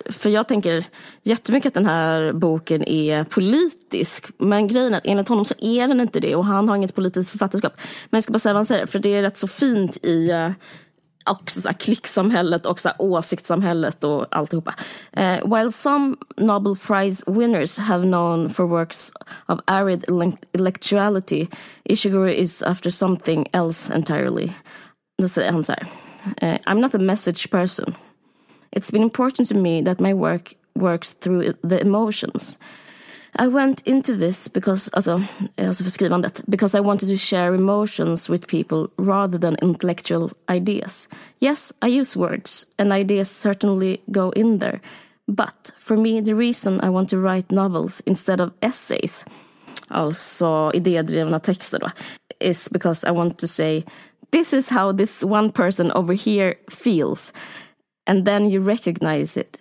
Speaker 1: för jag tänker jättemycket att den här boken är politisk. Men grejen är att enligt honom så är den inte det. Och han har inget politiskt författarskap. Men jag ska bara säga vad han säger. För det är rätt så fint i eh, också så här klicksamhället och så här åsiktssamhället och alltihopa. Uh, while some Nobel Prize winners have known for works of arid intellectuality, Ishiguro is after something else entirely. Då säger han så här. Uh, I'm not a message person. It's been important to me that my work works through the emotions. I went into this because, alltså, eh, alltså för skrivandet, because I wanted to share emotions with people rather than intellectual ideas. Yes, I use words, and ideas certainly go in there. But for me, the reason I want to write novels instead of essays, alltså idédrivna texter då, is because I want to say this is how this one person over here feels. And then you recognize it.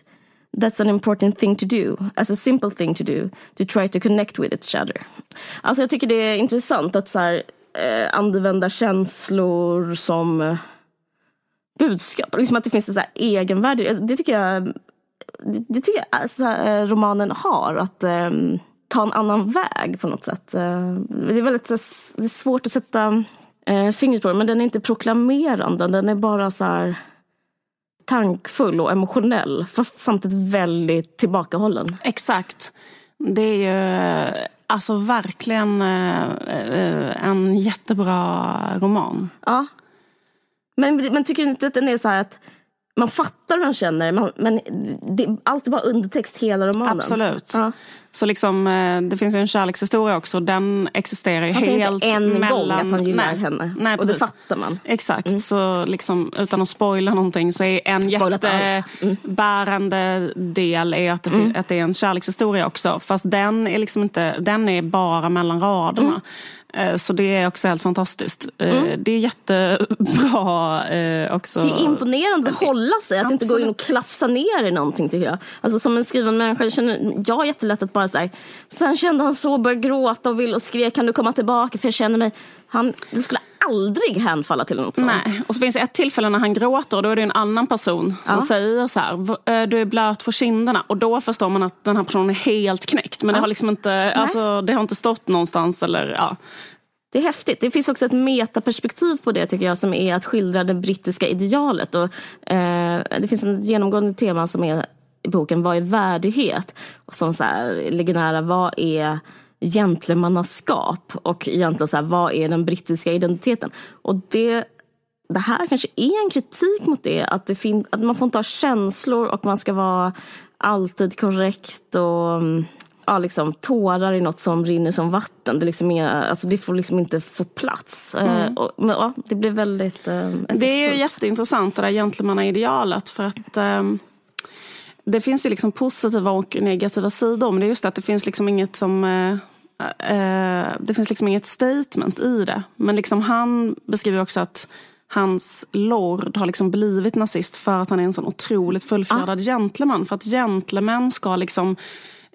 Speaker 1: That's an important thing to do, as a simple thing to do, to try to connect with each other. Alltså jag tycker det är intressant att så här, eh, använda känslor som eh, budskap. Liksom att det finns ett så här egenvärde. Det tycker jag, det, det tycker jag alltså, romanen har. Att eh, ta en annan väg på något sätt. Eh, det är väldigt det är svårt att sätta eh, fingret på det, men den är inte proklamerande. Den är bara så här tankfull och emotionell fast samtidigt väldigt tillbakahållen.
Speaker 2: Exakt. Det är ju alltså verkligen eh, eh, en jättebra roman.
Speaker 1: Ja. Men, men tycker du inte att den är så här att man fattar hur han känner man, men det, allt är bara undertext hela romanen?
Speaker 2: Absolut.
Speaker 1: Ja.
Speaker 2: Så liksom, eh, det finns ju en kärlekshistoria också. Den existerar ju
Speaker 1: Han säger
Speaker 2: helt
Speaker 1: inte en
Speaker 2: mellan...
Speaker 1: gång att han gillar
Speaker 2: Nej.
Speaker 1: henne.
Speaker 2: Nej,
Speaker 1: och det fattar man.
Speaker 2: Exakt, så liksom, utan att spoila någonting så är en
Speaker 1: Spoilat allt. Mm.
Speaker 2: jättebärande del är att det, fin- att det är en kärlekshistoria också. Fast den är liksom inte, den är bara mellan raderna.
Speaker 1: Mm.
Speaker 2: Eh, Så det är också helt fantastiskt. Eh, Det är jättebra eh, också.
Speaker 1: Det är imponerande att hålla sig, att inte gå in och klafsa ner i någonting tycker jag. Alltså som en skriven människa, jag, känner, jag har jättelätt att bara säga Sen kände han så, började gråta och vill och skrek, kan du komma tillbaka? För jag känner mig, han, det skulle aldrig hänfalla till något sånt.
Speaker 2: Nej, och så finns det ett tillfälle när han gråter och då är det en annan person som
Speaker 1: Ja.
Speaker 2: säger så här, "V- eh, du är blöt på kinderna. Och då förstår man att den här personen är helt knäckt. Men det har liksom inte, alltså, det har inte stått någonstans eller ja.
Speaker 1: Det är häftigt. Det finns också ett metaperspektiv på det tycker jag som är att skildra det brittiska idealet. Och, eh, det finns en genomgående tema som är i boken Vad är värdighet? Och som så här, ligger nära vad är gentlemannaskap? Och egentligen så här, vad är den brittiska identiteten? Och det, det här kanske är en kritik mot det. Att, det fin- att man får inte ha känslor och man ska vara alltid korrekt och mm, ja, liksom, tårar är något som rinner som vatten. Det, liksom är, alltså, det får liksom inte få plats. Eh, och, men, ja, det blir väldigt eh,
Speaker 2: Mm. Det är ju jätteintressant det där gentlemannaidealet för att ehm, det finns ju liksom positiva och negativa sidor men det är just det att det finns liksom inget som eh, eh, det finns liksom inget statement i det. Men liksom han beskriver också att hans lord har liksom blivit nazist för att han är en sån otroligt fullfjädrad ah. gentleman. För att gentlemän ska liksom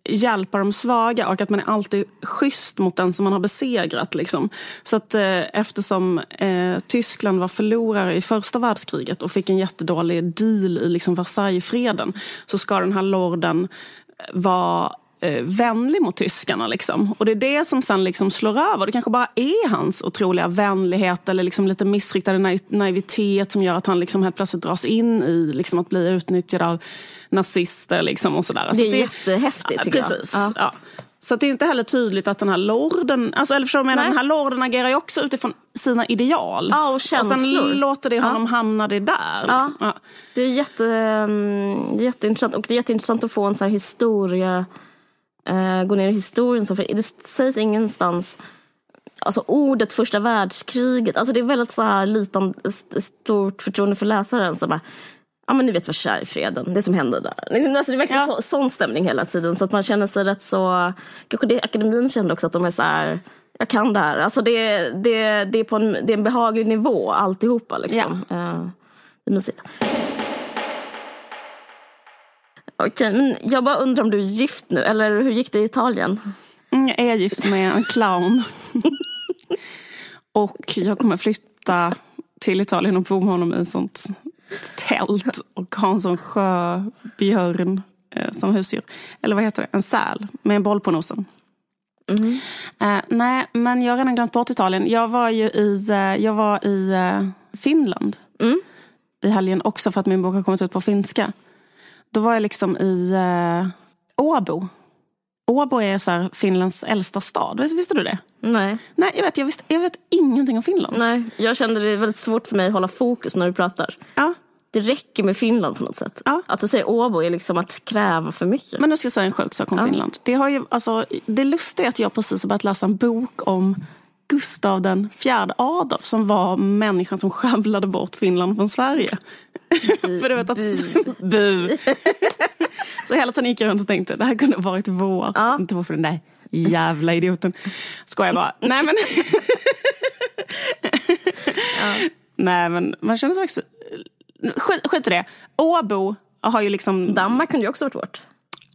Speaker 2: hjälpa de svaga och att man är alltid schysst mot den som man har besegrat. Liksom. Så att eh, eftersom eh, Tyskland var förlorare i första världskriget och fick en jättedålig deal i liksom Versaillesfreden så ska den här lorden vara eh, vänlig mot tyskarna. Liksom. Och det är det som sen liksom slår över. Det kanske bara är hans otroliga vänlighet eller liksom lite missriktad naivitet som gör att han liksom helt plötsligt dras in i liksom att bli utnyttjad av nazister. Liksom och sådär.
Speaker 1: Det är så jättehäftigt tycker
Speaker 2: precis, jag. Ja. Så det är inte heller tydligt att den här lorden, alltså, eller förstår du, den här lorden agerar ju också utifrån sina ideal.
Speaker 1: Ja, och känslor.
Speaker 2: Och sen låter det honom ja. hamna det där. Liksom.
Speaker 1: Ja. Det är jätte, um, jätteintressant och det är jätteintressant att få en sån här historia eh, gå ner i historien. Så, för det sägs ingenstans Alltså ordet första världskriget, alltså det är väldigt så här litan, stort förtroende för läsaren. Så bara, ja men ni vet Versaillesfreden, det som hände där. Liksom, alltså, det är verkligen ja. så, sån stämning hela tiden så att man känner sig rätt så, kanske det akademin kände också att de är så här, jag kan det här. Alltså det, det, det, är, på en, det är en behaglig nivå alltihopa liksom. Ja. Uh, det är mysigt. Okej, men jag bara undrar om du är gift nu, eller hur gick det i Italien?
Speaker 2: Mm, jag är gift med en clown. och jag kommer flytta till Italien och bo med honom i ett sånt tält och ha en sån sjöbjörn eh, som husdjur. Eller vad heter det? En säl med en boll på nosen. Mm. Eh, nej, men jag har redan glömt bort Italien. Jag var ju i, eh, jag var i eh, Finland mm. i helgen också för att min bok har kommit ut på finska. Då var jag liksom i eh, Åbo. Åbo är så Finlands äldsta stad. Visste du det?
Speaker 1: Nej.
Speaker 2: Nej, jag vet, jag, visste, jag vet ingenting om Finland.
Speaker 1: Nej, jag kände det väldigt svårt för mig att hålla fokus när du pratar.
Speaker 2: Ja.
Speaker 1: Det räcker med Finland på något sätt.
Speaker 2: Ja.
Speaker 1: Att du säger Åbo är liksom att kräva för mycket.
Speaker 2: Men nu ska jag säga en sjuk sak om ja. Finland. Det, har ju, alltså, det lustiga är att jag precis har börjat läsa en bok om Gustav den fjärde Adolf som var människan som skövlade bort Finland från Sverige. För du vet att... Bu. så hela tiden gick jag runt och tänkte det här kunde varit vår. Ja. Inte varför den där jävla idioten. Skojar bara. Nej men. ja. Nej men man känner sig. Skit, skit i det. Åbo har ju liksom...
Speaker 1: Danmark kunde ju också varit vårt.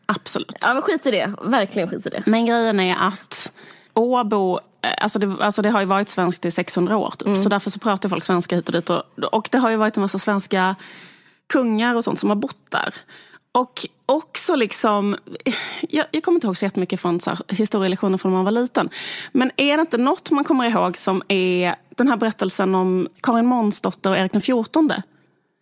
Speaker 2: Absolut.
Speaker 1: Ja men skit i det. Verkligen skit i det.
Speaker 2: Men grejen är att Åbo Eh, alltså det, alltså det har ju varit svenskt i 600 år. Typ. Mm. Så därför så pratar folk svenska hit och dit. Och, och det har ju varit en massa svenska kungar och sånt som har bott där. Och också liksom, jag, jag kommer inte ihåg så jättemycket från så här, historielektioner från när man var liten. Men är det inte något man kommer ihåg som är den här berättelsen om Karin Månsdotter och Erik den XIV?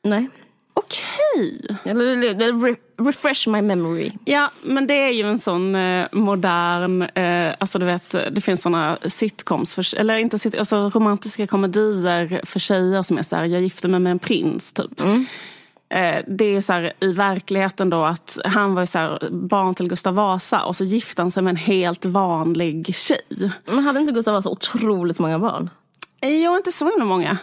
Speaker 1: Nej.
Speaker 2: Okej.
Speaker 1: Okay. Refresh my memory.
Speaker 2: Ja, men det är ju en sån eh, modern, eh, alltså du vet, det finns såna sitcoms, för, eller inte sit, alltså romantiska komedier för tjejer som är så här, jag gifter mig med en prins typ. Mm. Eh, det är så här, i verkligheten då att han var så här, barn till Gustav Vasa och så gifte han sig med en helt vanlig tjej.
Speaker 1: Men hade inte Gustav Vasa otroligt många barn?
Speaker 2: Jo, inte så himla många.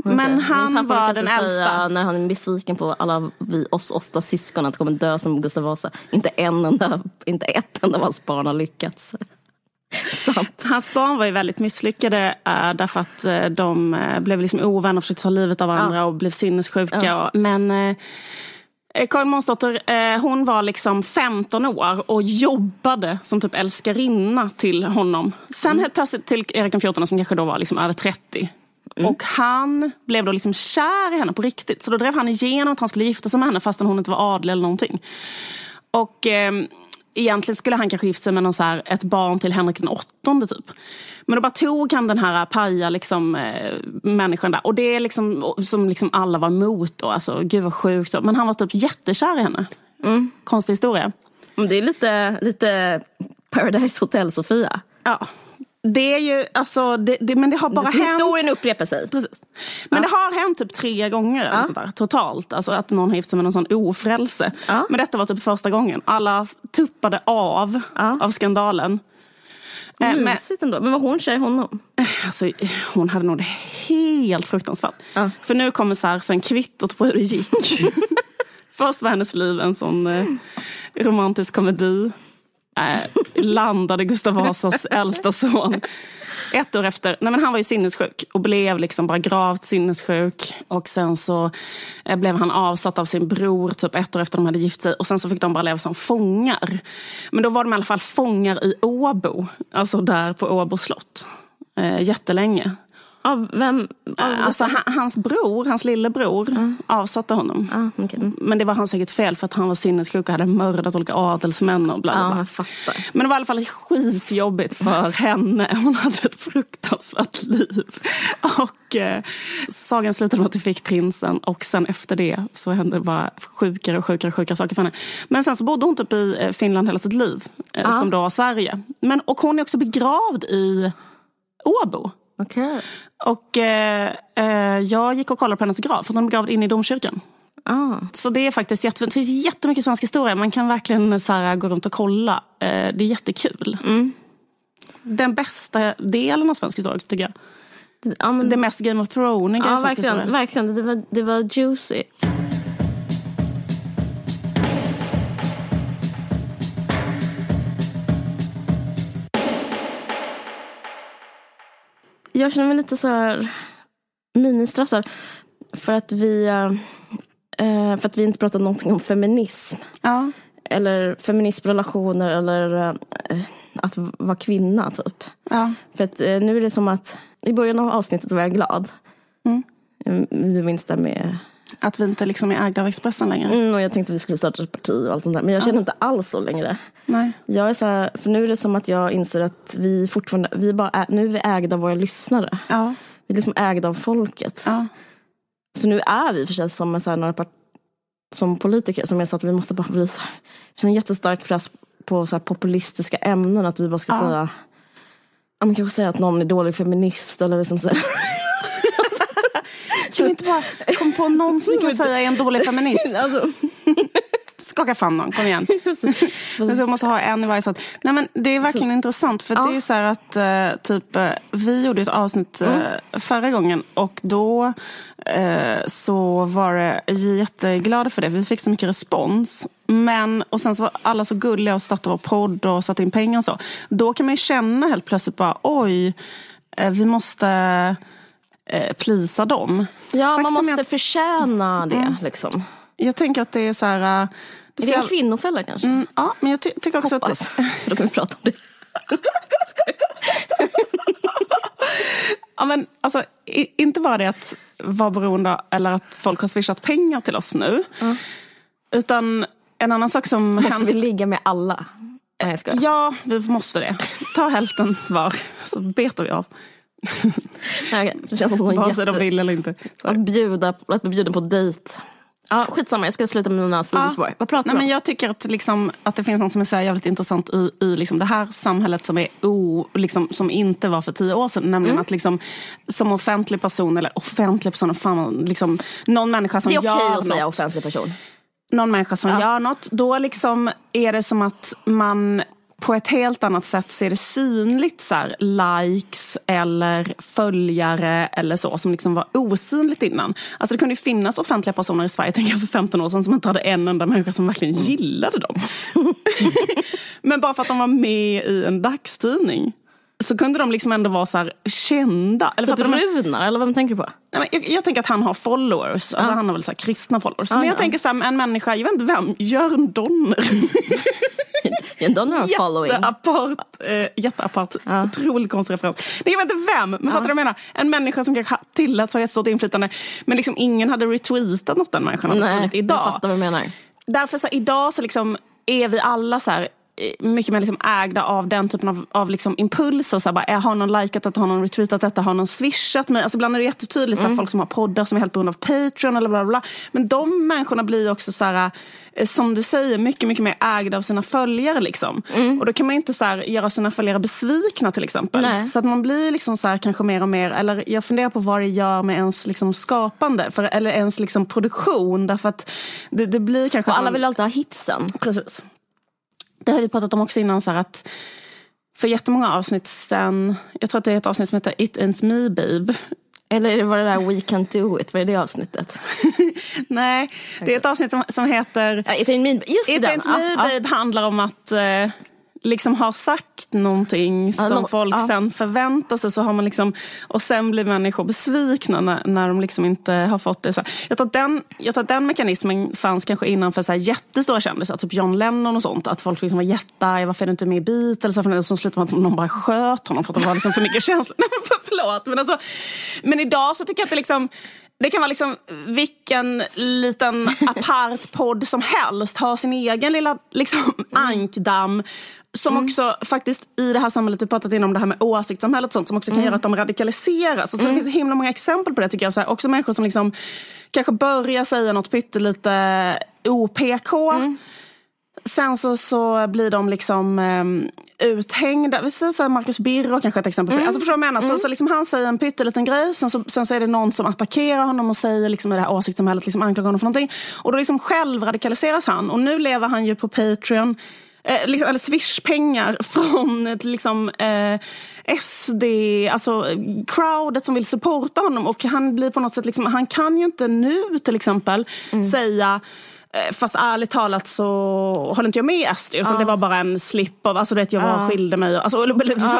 Speaker 2: Okay. Men han var den äldsta.
Speaker 1: när han är besviken på alla vi, oss åtta syskon att kommer dö som Gustav Vasa. Inte, en enda, inte ett enda av hans barn har lyckats.
Speaker 2: Sant. Hans barn var ju väldigt misslyckade äh, därför att äh, de äh, blev liksom ovänner och försökte ta livet av varandra ja. och blev sinnessjuka. Ja. Och, men äh, Karin Månsdotter, hon var liksom 15 år och jobbade som typ älskarinna till honom. Sen mm. helt plötsligt till Erik XIV som kanske då var liksom över 30. Mm. Och han blev då liksom kär i henne på riktigt. Så då drev han igenom att han skulle gifta sig med henne fastän hon inte var adlig eller någonting. Och eh, egentligen skulle han kanske gifta sig med någon så här, ett barn till Henrik den åttonde typ. Men då bara tog han den här paja liksom, eh, människan där. Och det är liksom som liksom alla var emot då. Alltså gud vad sjukt. Men han var typ jättekär i henne. Mm. Konstig historia.
Speaker 1: Det är lite, lite Paradise Hotel Sofia.
Speaker 2: Ja, det är ju, alltså, det, det, men det har bara
Speaker 1: hänt... Historien upprepar sig.
Speaker 2: Precis. Men ja. det har hänt typ tre gånger ja. sådär, totalt. Alltså att någon har gift sig med någon sån ofrälse. Ja. Men detta var typ första gången. Alla tuppade av av skandalen.
Speaker 1: Eh, Mysigt ändå. Men var hon kär i honom?
Speaker 2: Eh, alltså, hon hade nog det helt fruktansvärt. För nu kommer så här, sen kvittot på hur det gick. Först var hennes liv en sån eh, romantisk komedi. Eh, landade Gustav Vasas äldsta son. Ett år efter, nej men han var ju sinnessjuk och blev liksom bara gravt sinnessjuk. Och sen så eh, blev han avsatt av sin bror typ ett år efter de hade gift sig. Och sen så fick de bara leva som fångar. Men då var de i alla fall fångar i Åbo. Alltså där på Åbo slott. Eh, jättelänge.
Speaker 1: Av vem? Av
Speaker 2: Alltså, han, hans bror, hans lillebror, avsatte honom.
Speaker 1: Ah, okej.
Speaker 2: Men det var hans eget fel för att han var sinnessjuk och hade mördat olika adelsmän och bla bla
Speaker 1: fattar.
Speaker 2: Men det var i alla fall skitjobbigt för henne. Hon hade ett fruktansvärt liv. Och eh, sagan slutade med att vi fick prinsen och sen efter det så hände det bara sjukare och sjukare sjukare saker för henne. Men sen så bodde hon typ i eh, Finland hela sitt liv, eh,
Speaker 1: Ja.
Speaker 2: som då var Sverige. Men, och hon är också begravd i Åbo.
Speaker 1: Okej.
Speaker 2: Och eh, eh, jag gick och kollade på hennes grav, för hon är begravd inne i domkyrkan.
Speaker 1: Ah.
Speaker 2: Så det är faktiskt jättefint. Det finns jättemycket svensk historia. Man kan verkligen så här, gå runt och kolla. Eh, det är jättekul.
Speaker 1: Mm.
Speaker 2: Den bästa delen av svensk historia tycker jag.
Speaker 1: Ja, men,
Speaker 2: Det mest Game of Thrones
Speaker 1: ja verkligen. verkligen. Det, var, det var juicy. Jag känner mig lite så här ministressad. För att vi, eh, för att vi inte pratat någonting om feminism.
Speaker 2: Ja.
Speaker 1: Eller feminismrelationer eller eh, att vara kvinna typ.
Speaker 2: Ja.
Speaker 1: För att eh, nu är det som att i början av avsnittet var jag glad.
Speaker 2: Mm,
Speaker 1: Du minns det med...
Speaker 2: Att vi inte liksom är ägda av Expressen längre.
Speaker 1: Mm, och jag tänkte att vi skulle starta ett parti och allt sånt där. Men jag känner inte alls så längre.
Speaker 2: Nej.
Speaker 1: Jag är så här, för nu är det som att jag inser att vi fortfarande, vi bara är, nu är vi ägda av våra lyssnare.
Speaker 2: Ja.
Speaker 1: Vi är liksom ägda av folket.
Speaker 2: Ja.
Speaker 1: Så nu är vi för sig som, så här, några part, som politiker som är så att vi måste bara bli så här, jag känner jättestark press på så här populistiska ämnen. Att vi bara ska
Speaker 2: Ja.
Speaker 1: säga, ja, man kanske säga att någon är dålig feminist eller liksom så här.
Speaker 2: Kan vi inte bara komma på någon som vi kan säga är en dålig feminist?
Speaker 1: alltså,
Speaker 2: Skaka fram någon, kom igen. Men så jag måste ha en i varje sånt. Nej men det är verkligen intressant för
Speaker 1: Ja.
Speaker 2: det är ju så här att eh, typ eh, vi gjorde ett avsnitt eh, förra gången och då så var det, vi jätteglada för det. Vi fick så mycket respons. Men, och sen så var alla så gulliga och startade vår podd och satte in pengar och så. Då kan man ju känna helt plötsligt bara oj, vi måste eh, plisa dem.
Speaker 1: ja, man
Speaker 2: Faktum är
Speaker 1: måste
Speaker 2: att- Mm.
Speaker 1: förtjäna det. Liksom.
Speaker 2: Jag tänker att det är så här... eh,
Speaker 1: Är det en kvinnofälla kanske?
Speaker 2: Mm, ja, men jag ty- tycker också att...
Speaker 1: Hoppas. För då kan vi prata om det.
Speaker 2: Ja, men, alltså, i, inte bara det att vara beroende eller att folk har swishat pengar till oss nu. Utan en annan sak som
Speaker 1: Måste
Speaker 2: händer-
Speaker 1: vi ligga med alla? Nej jag skojar.
Speaker 2: Ja, vi måste det. Ta hälften var, så betar vi av.
Speaker 1: Nej. Det känns som en
Speaker 2: Vare sig
Speaker 1: jätte...
Speaker 2: de vill eller inte. Så.
Speaker 1: Att bjuda, att bli bjuden på dejt. Ja, skitsamma, jag ska sluta med mina sidospår. Vad pratar
Speaker 2: Nej, men
Speaker 1: om?
Speaker 2: jag tycker att, liksom, att det finns något som är så här jävligt intressant i, i liksom det här samhället som, är o, liksom, som inte var för tio år sedan. Nämligen
Speaker 1: Mm.
Speaker 2: att liksom, som offentlig person, eller offentlig person, fan, liksom, någon människa som
Speaker 1: Det är okej
Speaker 2: gör
Speaker 1: att säga
Speaker 2: något.
Speaker 1: offentlig person.
Speaker 2: någon människa som
Speaker 1: Ja.
Speaker 2: gör något, då liksom är det som att man på ett helt annat sätt ser det synligt så här, likes eller följare eller så som liksom var osynligt innan. Alltså det kunde ju finnas offentliga personer i Sverige, tänker jag för 15 år sedan, som inte hade en enda människa som verkligen
Speaker 1: Mm.
Speaker 2: gillade dem. Men bara för att de var med i en dagstidning så kunde de liksom ändå vara så här kända. Eller
Speaker 1: Typ
Speaker 2: du?
Speaker 1: Runar, eller vem tänker du på?
Speaker 2: Nej, men jag, jag tänker att han har followers. Alltså Han har väl så kristna followers.
Speaker 1: Ja,
Speaker 2: men jag
Speaker 1: ja.
Speaker 2: tänker så här, en människa, jag vet inte vem, Jörn Donner.
Speaker 1: Jag don't have following.
Speaker 2: Jätteapart, eh, jätteapart
Speaker 1: Ja.
Speaker 2: otroligt konstig referens. Nej, jag vet inte vem, men fattar du vad jag menar? En människa som kanske tilläts ha jättestort inflytande. Men liksom ingen hade retweetat något den människan hade
Speaker 1: Nej,
Speaker 2: skrivit
Speaker 1: jag
Speaker 2: idag.
Speaker 1: fattar vad du menar.
Speaker 2: Därför så idag så liksom är vi alla så här mycket mer liksom ägda av den typen av, av liksom impulser. Så här, bara, eh, har någon likat detta, har någon retweetat detta, har någon swishat mig? Alltså ibland är det jättetydligt, så här, folk som har poddar som är helt beroende av Patreon eller bla bla bla. Men de människorna blir ju också så här, eh, som du säger, mycket, mycket mer ägda av sina följare. Liksom. Och då kan man inte så här, göra sina följare besvikna till exempel.
Speaker 1: Nej.
Speaker 2: Så att man blir liksom så här, kanske mer och mer, eller jag funderar på vad det gör med ens liksom, skapande, för, eller ens liksom, produktion. Därför att det, det blir kanske...
Speaker 1: Och alla
Speaker 2: man-
Speaker 1: vill alltid ha hitsen.
Speaker 2: Precis. Det har vi pratat om också innan, så att för jättemånga avsnitt sen, jag tror att det är ett avsnitt som heter It Ain't Me Babe.
Speaker 1: Eller var det där We Can't Do It, vad är det avsnittet?
Speaker 2: Nej, det är ett avsnitt som, som heter
Speaker 1: Ja, It ain't me, just
Speaker 2: It
Speaker 1: den.
Speaker 2: Ain't Me
Speaker 1: ja.
Speaker 2: Babe handlar om att eh, liksom har sagt någonting som
Speaker 1: no,
Speaker 2: folk
Speaker 1: ja.
Speaker 2: sen förväntar sig. Så har man liksom, och sen blir människor besvikna när, när de liksom inte har fått det. Så jag, tror att den, jag tror att den mekanismen fanns kanske innan för så här jättestora kändisar, typ John Lennon och sånt. Att folk liksom var jättearga, varför är du inte med i Beatles? Och så slutade man att någon bara sköt honom för att det var liksom för mycket känslor. Nej, men förlåt. Men, alltså, men idag så tycker jag att det liksom det kan vara liksom vilken liten apart podd som helst. Ha sin egen lilla liksom, mm. ankdamm. Som mm. också faktiskt i det här samhället, vi pratat innan om det här med åsiktssamhället och sånt, som också kan mm. göra att de radikaliseras. Och så mm. Det finns himla många exempel på det tycker jag. Så här, också människor som liksom kanske börjar säga något pyttelite OPK. Mm. Sen så, så blir de liksom um, uthängda. Vi säger så Marcus Birro kanske ett exempel på det. Mm. Alltså förstår du vad jag menar? Mm. Så, så liksom han säger en pytteliten grej, sen så, sen så är det någon som attackerar honom och säger liksom i det här åsiktssamhället, liksom anklagar honom för någonting. Och då liksom själv radikaliseras han. Och nu lever han ju på Patreon. Eh, liksom, eller Swish-pengar från liksom, eh, SD, alltså crowdet som vill supporta honom. Och han blir på något sätt, liksom, han kan ju inte nu till exempel mm. säga fast ärligt talat så håller inte jag med SD utan ja. det var bara en slip av, alltså vet jag var, ja. skilde mig. Alltså, ja.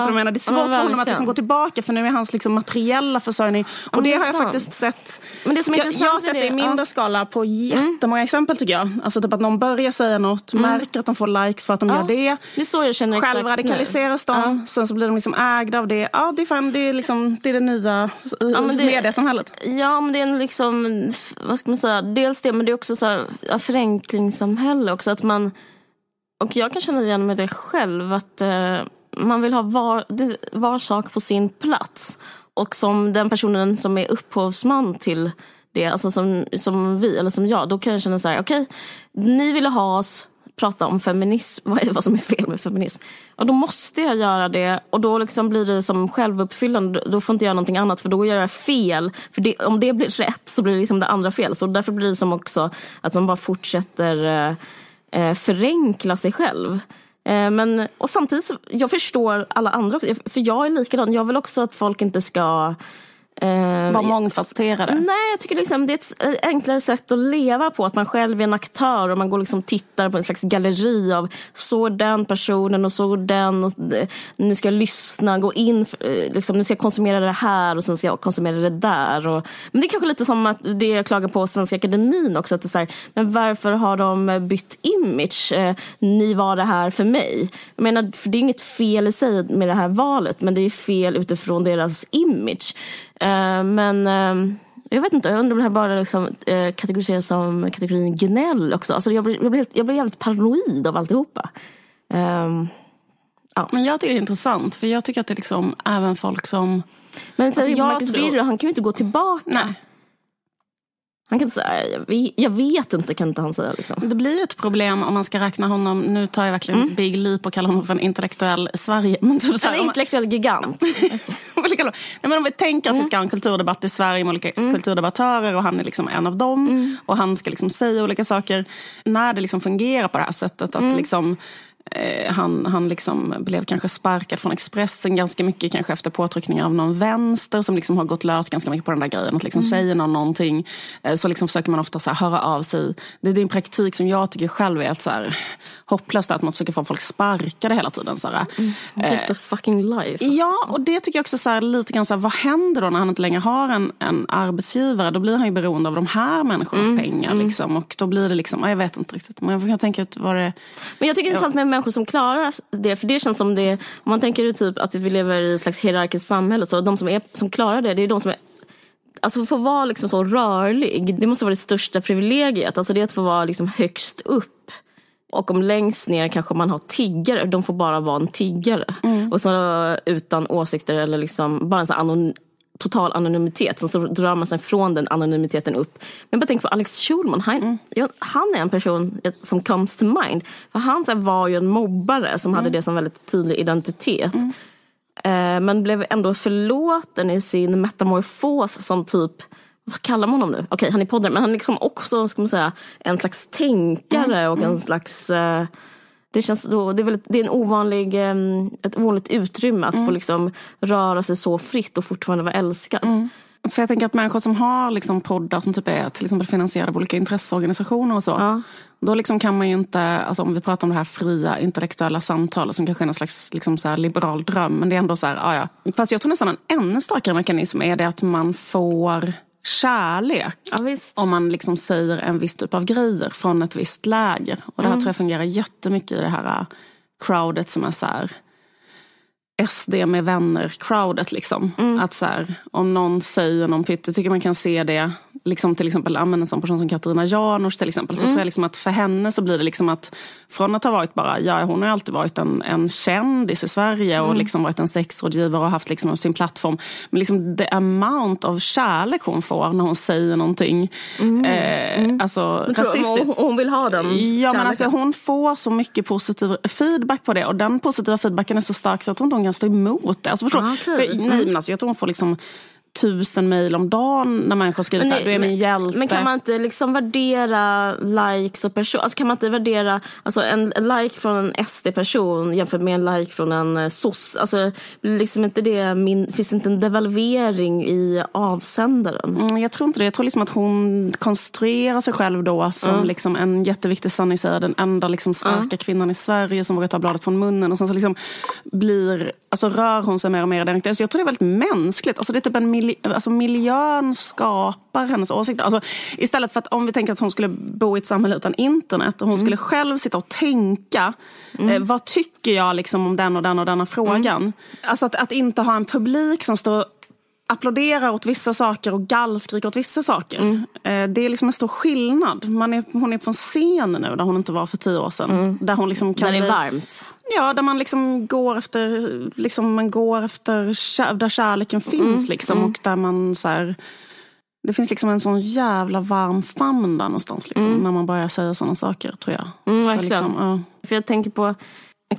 Speaker 2: jag menar, det är svårt ja, för honom att liksom gå tillbaka för nu är hans liksom materiella försörjning. Och ja, det, det har jag sant. faktiskt sett. Men det som är jag, jag har sett det i mindre skala på jättemånga mm. exempel tycker jag. Alltså typ att någon börjar säga något, mm. märker att de får likes för att de gör det.
Speaker 1: Det är så jag känner
Speaker 2: Själv radikaliseras nu. de, sen så blir de liksom ägda av det. Ja det är, fan, det är, liksom, det, är det nya ja, det, mediesamhället.
Speaker 1: Ja men det är liksom, vad ska man säga, dels det men det är också så här, förenklingssamhälle också. Att man, och jag kan känna igen med det själv. Att eh, man vill ha var, var sak på sin plats. Och som den personen som är upphovsman till det, alltså som, som vi, eller som jag, då kan jag känna så här, okej, okay, ni ville ha oss prata om feminism, vad är vad som är fel med feminism. Och då måste jag göra det och då liksom blir det som självuppfyllande. Då får inte jag göra någonting annat för då gör jag fel. För det, om det blir rätt så blir det liksom det andra fel. Så därför blir det som också att man bara fortsätter eh, eh förenkla sig själv. Eh, men, och samtidigt, jag förstår alla andra också. För jag är likadan. Jag vill också att folk inte ska
Speaker 2: Eh, Var mångfacetterade?
Speaker 1: Nej, jag tycker liksom det är ett enklare sätt att leva på. Att man själv är en aktör och man går liksom tittar på en slags galleri av så den personen och så den. Och nu ska jag lyssna, gå in, eh, liksom, nu ska jag konsumera det här och sen ska jag konsumera det där. Och, men det är kanske lite som att det jag klagar på Svenska Akademin också. Att det är här, men varför har de bytt image? Eh, ni var det här för mig. Jag menar, det är inget fel i sig med det här valet men det är fel utifrån deras image. Eh, men uh, jag vet inte, jag undrar om det här bara liksom, uh, kategoriseras som kategorin gnäll också. Alltså jag, blir, jag, blir, jag blir jävligt paranoid av alltihopa.
Speaker 2: Um, ja. Men jag tycker det är intressant, för jag tycker att det är liksom även folk som...
Speaker 1: Men alltså, Marcus. Birro, han kan ju inte gå tillbaka.
Speaker 2: Nej.
Speaker 1: Han kan inte säga, jag vet, jag vet inte kan inte han säga. Liksom.
Speaker 2: Det blir ett problem om man ska räkna honom, nu tar jag verkligen mm. big leap och kallar honom för en intellektuell Sverige.
Speaker 1: Men typ så här, en intellektuell gigant.
Speaker 2: Nej, men om vi tänker att mm. vi ska ha en kulturdebatt i Sverige med olika mm. kulturdebattörer och han är liksom en av dem. Mm. Och han ska liksom säga olika saker. När det liksom fungerar på det här sättet. att mm. liksom han, han liksom blev kanske sparkad från Expressen ganska mycket kanske efter påtryckningar av någon vänster som liksom har gått lös ganska mycket på den där grejen. Att liksom mm. säger någon någonting eh, så liksom försöker man ofta så höra av sig. Det, är en praktik som jag tycker själv är helt så här, hopplöst att man försöker få folk sparkade hela tiden. Så här.
Speaker 1: Mm. Get a fucking life.
Speaker 2: Ja, och det tycker jag också så här, lite grann så här, vad händer då när han inte längre har en, en arbetsgivare? Då blir han ju beroende av de här människornas mm. pengar. Mm. Liksom, och då blir det liksom, jag vet inte riktigt. Men jag kan tänka ut vad det
Speaker 1: Men jag tycker det är intressant med människor som klarar det. För det känns som det, om man tänker typ att vi lever i ett slags hierarkiskt samhälle. Så de som, är, som klarar det, det är de som är Alltså få vara liksom så rörlig, det måste vara det största privilegiet. Alltså det är att få vara liksom högst upp. Och om längst ner kanske man har tiggare, de får bara vara en tiggare. Mm. Och så utan åsikter eller liksom bara en sån total anonymitet. Sen så drar man sig från den anonymiteten upp. Men bara tänk på Alex Schulman. Han, mm. ja, han är en person som comes to mind. För han här, var ju en mobbare som mm. hade det som väldigt tydlig identitet. Mm. Eh, men blev ändå förlåten i sin metamorfos som typ vad kallar man honom nu? Okej, okay, han är poddare men han är liksom också ska man säga, en slags tänkare mm. och en mm. slags eh, det, känns då, det, är väldigt, det är en ovanlig, ett ovanligt utrymme att mm. få liksom röra sig så fritt och fortfarande vara älskad. Mm.
Speaker 2: För jag tänker att människor som har liksom poddar som typ är till exempel finansierade av olika intresseorganisationer och så. Ja. Då liksom kan man ju inte, alltså om vi pratar om det här fria intellektuella samtalet som kanske är en slags liksom så liberal dröm. Men det är ändå så här, ja, ja. Fast jag tror nästan en ännu starkare mekanism är det att man får kärlek.
Speaker 1: Ja,
Speaker 2: om man liksom säger en viss typ av grejer från ett visst läger. Och det här mm. tror jag fungerar jättemycket i det här crowdet som är så här SD med vänner-crowdet. Liksom. Mm. Att så här, om någon säger någon pytt, jag tycker man kan se det liksom till exempel en sån person som Katarina Janouch till exempel. Så mm. tror jag liksom att för henne så blir det liksom att från att ha varit bara, ja hon har alltid varit en, en kändis i Sverige och mm. liksom varit en sexrådgivare och haft liksom sin plattform. Men liksom the amount of kärlek hon får när hon säger någonting. Mm. Eh, mm. Alltså rasistiskt.
Speaker 1: Hon, hon vill ha den
Speaker 2: Ja men alltså hon får så mycket positiv feedback på det och den positiva feedbacken är så stark så jag tror inte hon kan stå emot det. Alltså, förstå, ah, okay. för, nej, men alltså, jag tror hon får liksom tusen mejl om dagen när människor skriver men, så här, du är min hjälte.
Speaker 1: Men kan man inte liksom värdera likes och person, alltså kan man inte värdera alltså en, en like från en SD-person jämfört med en like från en uh, soc? Alltså liksom inte det, min, finns inte en devalvering i avsändaren?
Speaker 2: Mm, jag tror inte det, jag tror liksom att hon konstruerar sig själv då som mm. liksom en jätteviktig sanningssägare, den enda liksom starka mm. kvinnan i Sverige som vågar ta bladet från munnen och sen så liksom blir, alltså rör hon sig mer och mer i den riktningen. Så jag tror det är väldigt mänskligt, alltså det är typ en mil, alltså miljön skapar hennes åsikter. Alltså, istället för att om vi tänker att hon skulle bo i ett samhälle utan internet och hon mm. skulle själv sitta och tänka. Mm. Eh, vad tycker jag liksom om den och den och denna frågan? Mm. Alltså att, att inte ha en publik som står applåderar åt vissa saker och gallskriker åt vissa saker. Mm. Det är liksom en stor skillnad. Man är, hon är på en scen nu där hon inte var för tio år sedan. Mm. Där, hon liksom
Speaker 1: kan där det är varmt.
Speaker 2: Ja, där man liksom går efter, liksom man går efter där kärleken finns. Mm. Liksom, mm. Och där man så här, det finns liksom en sån jävla varm famn där någonstans. Liksom, mm. När man börjar säga sådana saker, tror jag.
Speaker 1: Mm, verkligen. För, liksom, ja. För jag tänker på,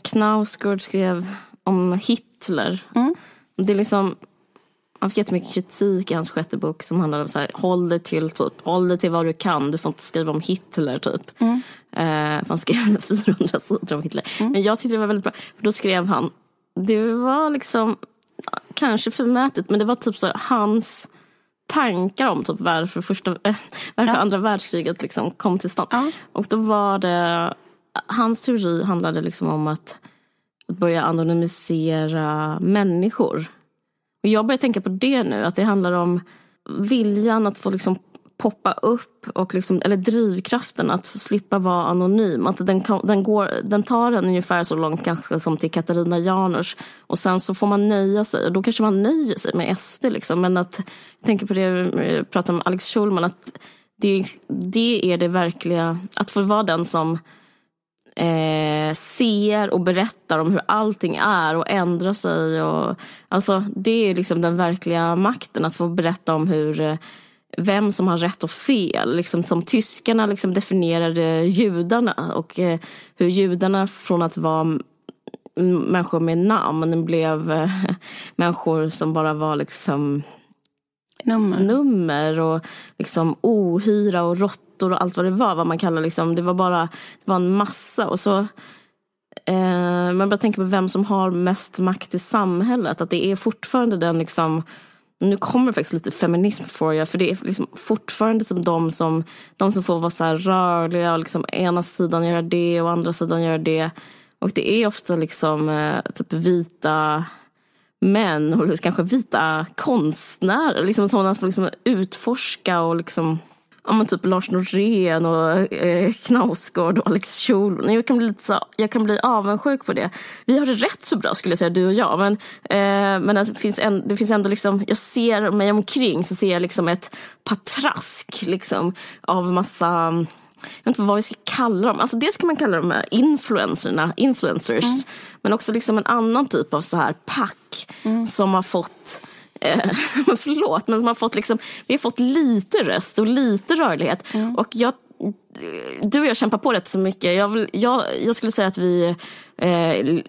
Speaker 1: Knausgård skrev om Hitler. Mm. Det är liksom han fick jättemycket kritik i hans sjätte bok som handlade om så här, håll dig till typ, håll dig till vad du kan, du får inte skriva om Hitler typ. Mm. Eh, han skrev 400 sidor om Hitler. Mm. Men jag tyckte det var väldigt bra, för då skrev han, det var liksom, kanske förmätet, men det var typ så hans tankar om typ varför, första, äh, varför ja. andra världskriget liksom kom till stånd. Ja. Och då var det, hans teori handlade liksom om att, att börja anonymisera människor. Och jag börjar tänka på det nu, att det handlar om viljan att få liksom poppa upp, och liksom, eller drivkraften att få slippa vara anonym. Att den, den, går, den tar en ungefär så långt kanske som till Katarina Janouch och sen så får man nöja sig. Och då kanske man nöjer sig med SD. Liksom. Men att, jag tänker på det vi pratade om Alex Schulman, att det, det är det verkliga, att få vara den som eh, ser och berättar om hur allting är och ändrar sig. Och, alltså, det är liksom den verkliga makten, att få berätta om hur eh, vem som har rätt och fel. Liksom, som tyskarna liksom definierade judarna och eh, hur judarna från att vara människor med namn blev eh, människor som bara var liksom
Speaker 2: nummer,
Speaker 1: nummer och liksom ohyra och rått råttor och allt vad det var. Vad man kallar liksom, det var bara det var en massa. Och så, eh, man börjar tänka på vem som har mest makt i samhället. Att det är fortfarande den liksom nu kommer det faktiskt lite feminism för jag, för det är liksom fortfarande som de som, de som får vara så här rörliga och liksom ena sidan gör det och andra sidan gör det. Och det är ofta liksom eh, typ vita män och kanske vita konstnärer, liksom sådana som får liksom utforska och liksom ja, men typ Lars Norén och eh, Knausgård och Alex Schulman. Jag kan, bli lite så, jag kan bli avundsjuk på det. Vi har det rätt så bra skulle jag säga, du och jag. Men, eh, men det, finns en, det finns ändå liksom, jag ser mig omkring så ser jag liksom ett patrask liksom, av massa jag vet inte vad vi ska kalla dem. Alltså dels kan man kalla dem influencerna, influencers. Mm. Men också liksom en annan typ av så här pack mm. som har fått eh, förlåt, men som har fått liksom, vi har fått lite röst och lite rörlighet. Mm. Och jag, du och jag kämpar på rätt så mycket. Jag, vill, jag, jag skulle säga att vi eh,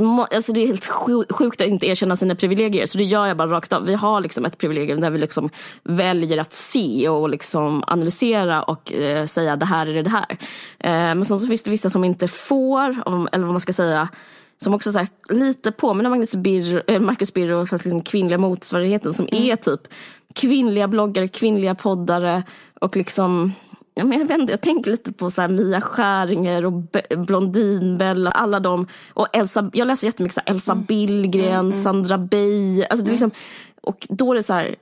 Speaker 1: alltså det är helt sjukt att inte erkänna sina privilegier, så det gör jag bara rakt av. Vi har liksom ett privilegium där vi liksom väljer att se och liksom analysera och eh, säga det här är det här. Eh, men sen så finns det vissa som inte får, eller vad man ska säga, som också så här, lite påminner Magnus äh, Marcus Birro, fast liksom kvinnliga motsvarigheten som är typ kvinnliga bloggare, kvinnliga poddare och liksom Ja, men jag, vet inte, jag tänker lite på så här Mia Skäringer och Be Blondinbella, alla de. Och Elsa, jag läser jättemycket så här, Elsa Billgren, Sandra Beijer. Alltså, är liksom, och då är det så här,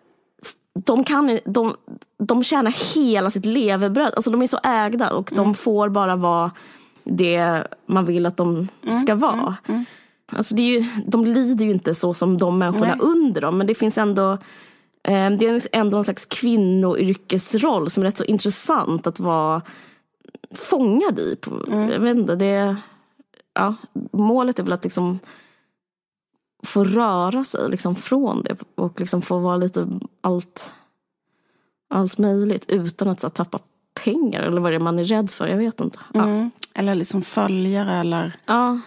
Speaker 1: de, kan, de, de tjänar hela sitt levebröd. Alltså de är så ägda och de får bara vara det man vill att de ska vara. Alltså det är ju, de lider ju inte så som de människorna
Speaker 2: Nej.
Speaker 1: under dem men det finns ändå eh, det är ändå en slags kvinnoyrkesroll som är rätt så intressant att vara fångad i. På, Jag vet inte, det, ja, målet är väl att liksom få röra sig liksom från det och liksom få vara lite allt, allt möjligt utan att så, tappa pengar eller vad det är man är rädd för. Jag vet inte. Ja.
Speaker 2: Mm. Eller liksom följare eller...
Speaker 1: Ja.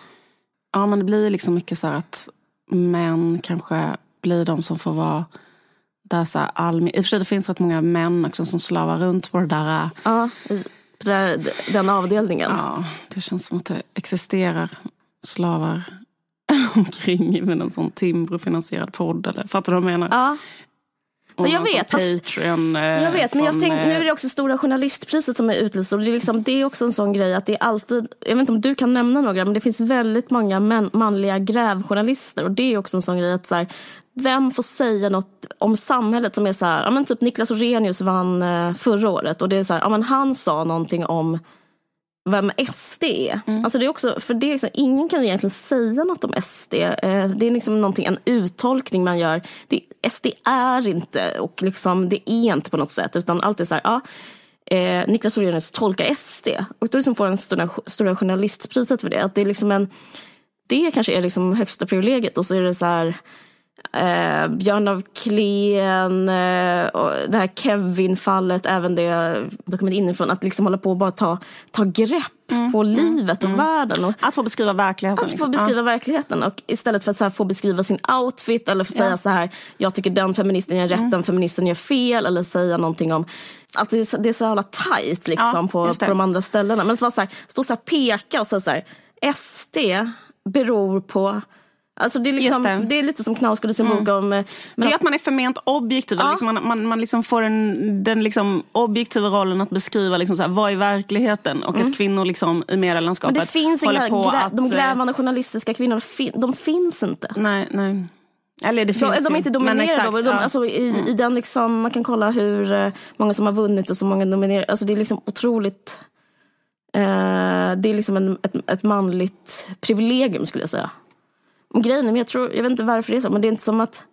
Speaker 2: Ja men det blir liksom mycket så här att män kanske blir de som får vara där så här allmän... I och för sig det finns rätt många män också som slavar runt på det där.
Speaker 1: Ja, i- på där, den avdelningen.
Speaker 2: Ja, det känns som att det existerar slavar omkring med en sån Timbro-finansierad podd. Eller, fattar du vad jag menar?
Speaker 1: Ja,
Speaker 2: Och
Speaker 1: jag vet, fast-
Speaker 2: Patreon, eh,
Speaker 1: jag vet. Men jag
Speaker 2: från,
Speaker 1: tänk, nu
Speaker 2: eh,
Speaker 1: är det också Stora Journalistpriset som är utlyst. Och det, är liksom, det är också en sån grej att det är alltid, jag vet inte om du kan nämna några, men det finns väldigt många män, manliga grävjournalister. Och det är också en sån grej att så här, vem får säga något om samhället som är så här, ja men typ Niklas Orrenius vann eh, förra året och det är så här, ja men han sa någonting om vem SD är. Alltså det är också, för det är liksom, ingen kan egentligen säga något om SD. Eh, det är liksom någonting, en uttolkning man gör. Det, SD är inte, och liksom, det är inte på något sätt, utan allt är så här, ja, eh, Niklas Orrenius tolkar SD. Och då liksom får han stora, stora journalistpriset för det. Att det, är liksom en, det kanske är liksom högsta privilegiet och så är det så här Eh, Björn av Kleen, eh, och det här Kevin-fallet, även det kommit inifrån, att liksom hålla på och bara ta, ta grepp på livet och världen. Och
Speaker 2: Att få beskriva verkligheten.
Speaker 1: att få
Speaker 2: liksom.
Speaker 1: beskriva verkligheten och istället för att så här få beskriva sin outfit eller få säga så här, jag tycker den feministen gör rätt,
Speaker 2: Mm.
Speaker 1: den feministen gör fel eller säga någonting om att det är så, det är så jävla tajt liksom
Speaker 2: Ja,
Speaker 1: på, på de andra ställena. Men att vara så här, stå så här peka och säga så här, SD beror på Alltså det, är liksom,
Speaker 2: det.
Speaker 1: det. är lite som Knausgård och Simoga om... eh, Men
Speaker 2: Det är
Speaker 1: att,
Speaker 2: man är förment objektiv.
Speaker 1: Ja.
Speaker 2: Liksom man man, man liksom får en, den liksom objektiva rollen att beskriva liksom så här, vad är verkligheten och att kvinnor liksom i medielandskapet
Speaker 1: Mm. men det finns
Speaker 2: håller
Speaker 1: inga,
Speaker 2: på
Speaker 1: grä,
Speaker 2: att...
Speaker 1: de
Speaker 2: eh,
Speaker 1: grävande journalistiska kvinnorna, fin, de finns inte.
Speaker 2: Nej, nej. Eller det finns
Speaker 1: De, de är inte dominerade
Speaker 2: exakt,
Speaker 1: de,
Speaker 2: ja. Mm.
Speaker 1: alltså, i, i den liksom, man kan kolla hur eh, många som har vunnit och så många nominerade. Alltså det är liksom otroligt, eh, det är liksom en, ett, ett manligt privilegium skulle jag säga. Och grejen är, men jag, tror, jag vet inte varför det är så, men det är inte som att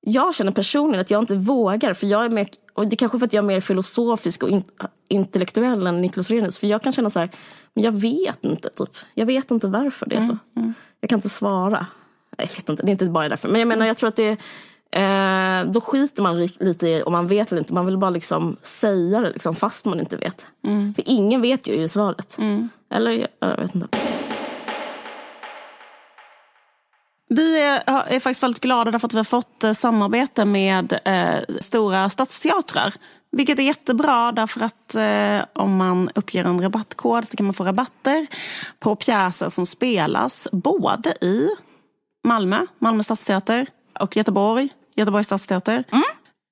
Speaker 1: jag känner personligen att jag inte vågar, för jag är mer, och det är kanske för att jag är mer filosofisk och in, intellektuell än Niklas Renus, för jag kan känna så här, men jag vet inte, typ. Jag vet inte varför det är så. Jag kan inte svara. Jag vet inte, det är inte bara därför. Men jag menar, jag tror att det eh, då skiter man lite i om man vet eller inte. Man vill bara liksom säga det liksom, fast man inte vet. För ingen vet ju svaret. Eller, jag, jag vet inte.
Speaker 2: Vi är, är faktiskt väldigt glada därför att vi har fått eh, samarbete med eh, stora stadsteatrar. Vilket är jättebra därför att eh, om man uppger en rabattkod så kan man få rabatter på pjäser som spelas både i Malmö, Malmö stadsteater och Göteborg, Göteborgs stadsteater.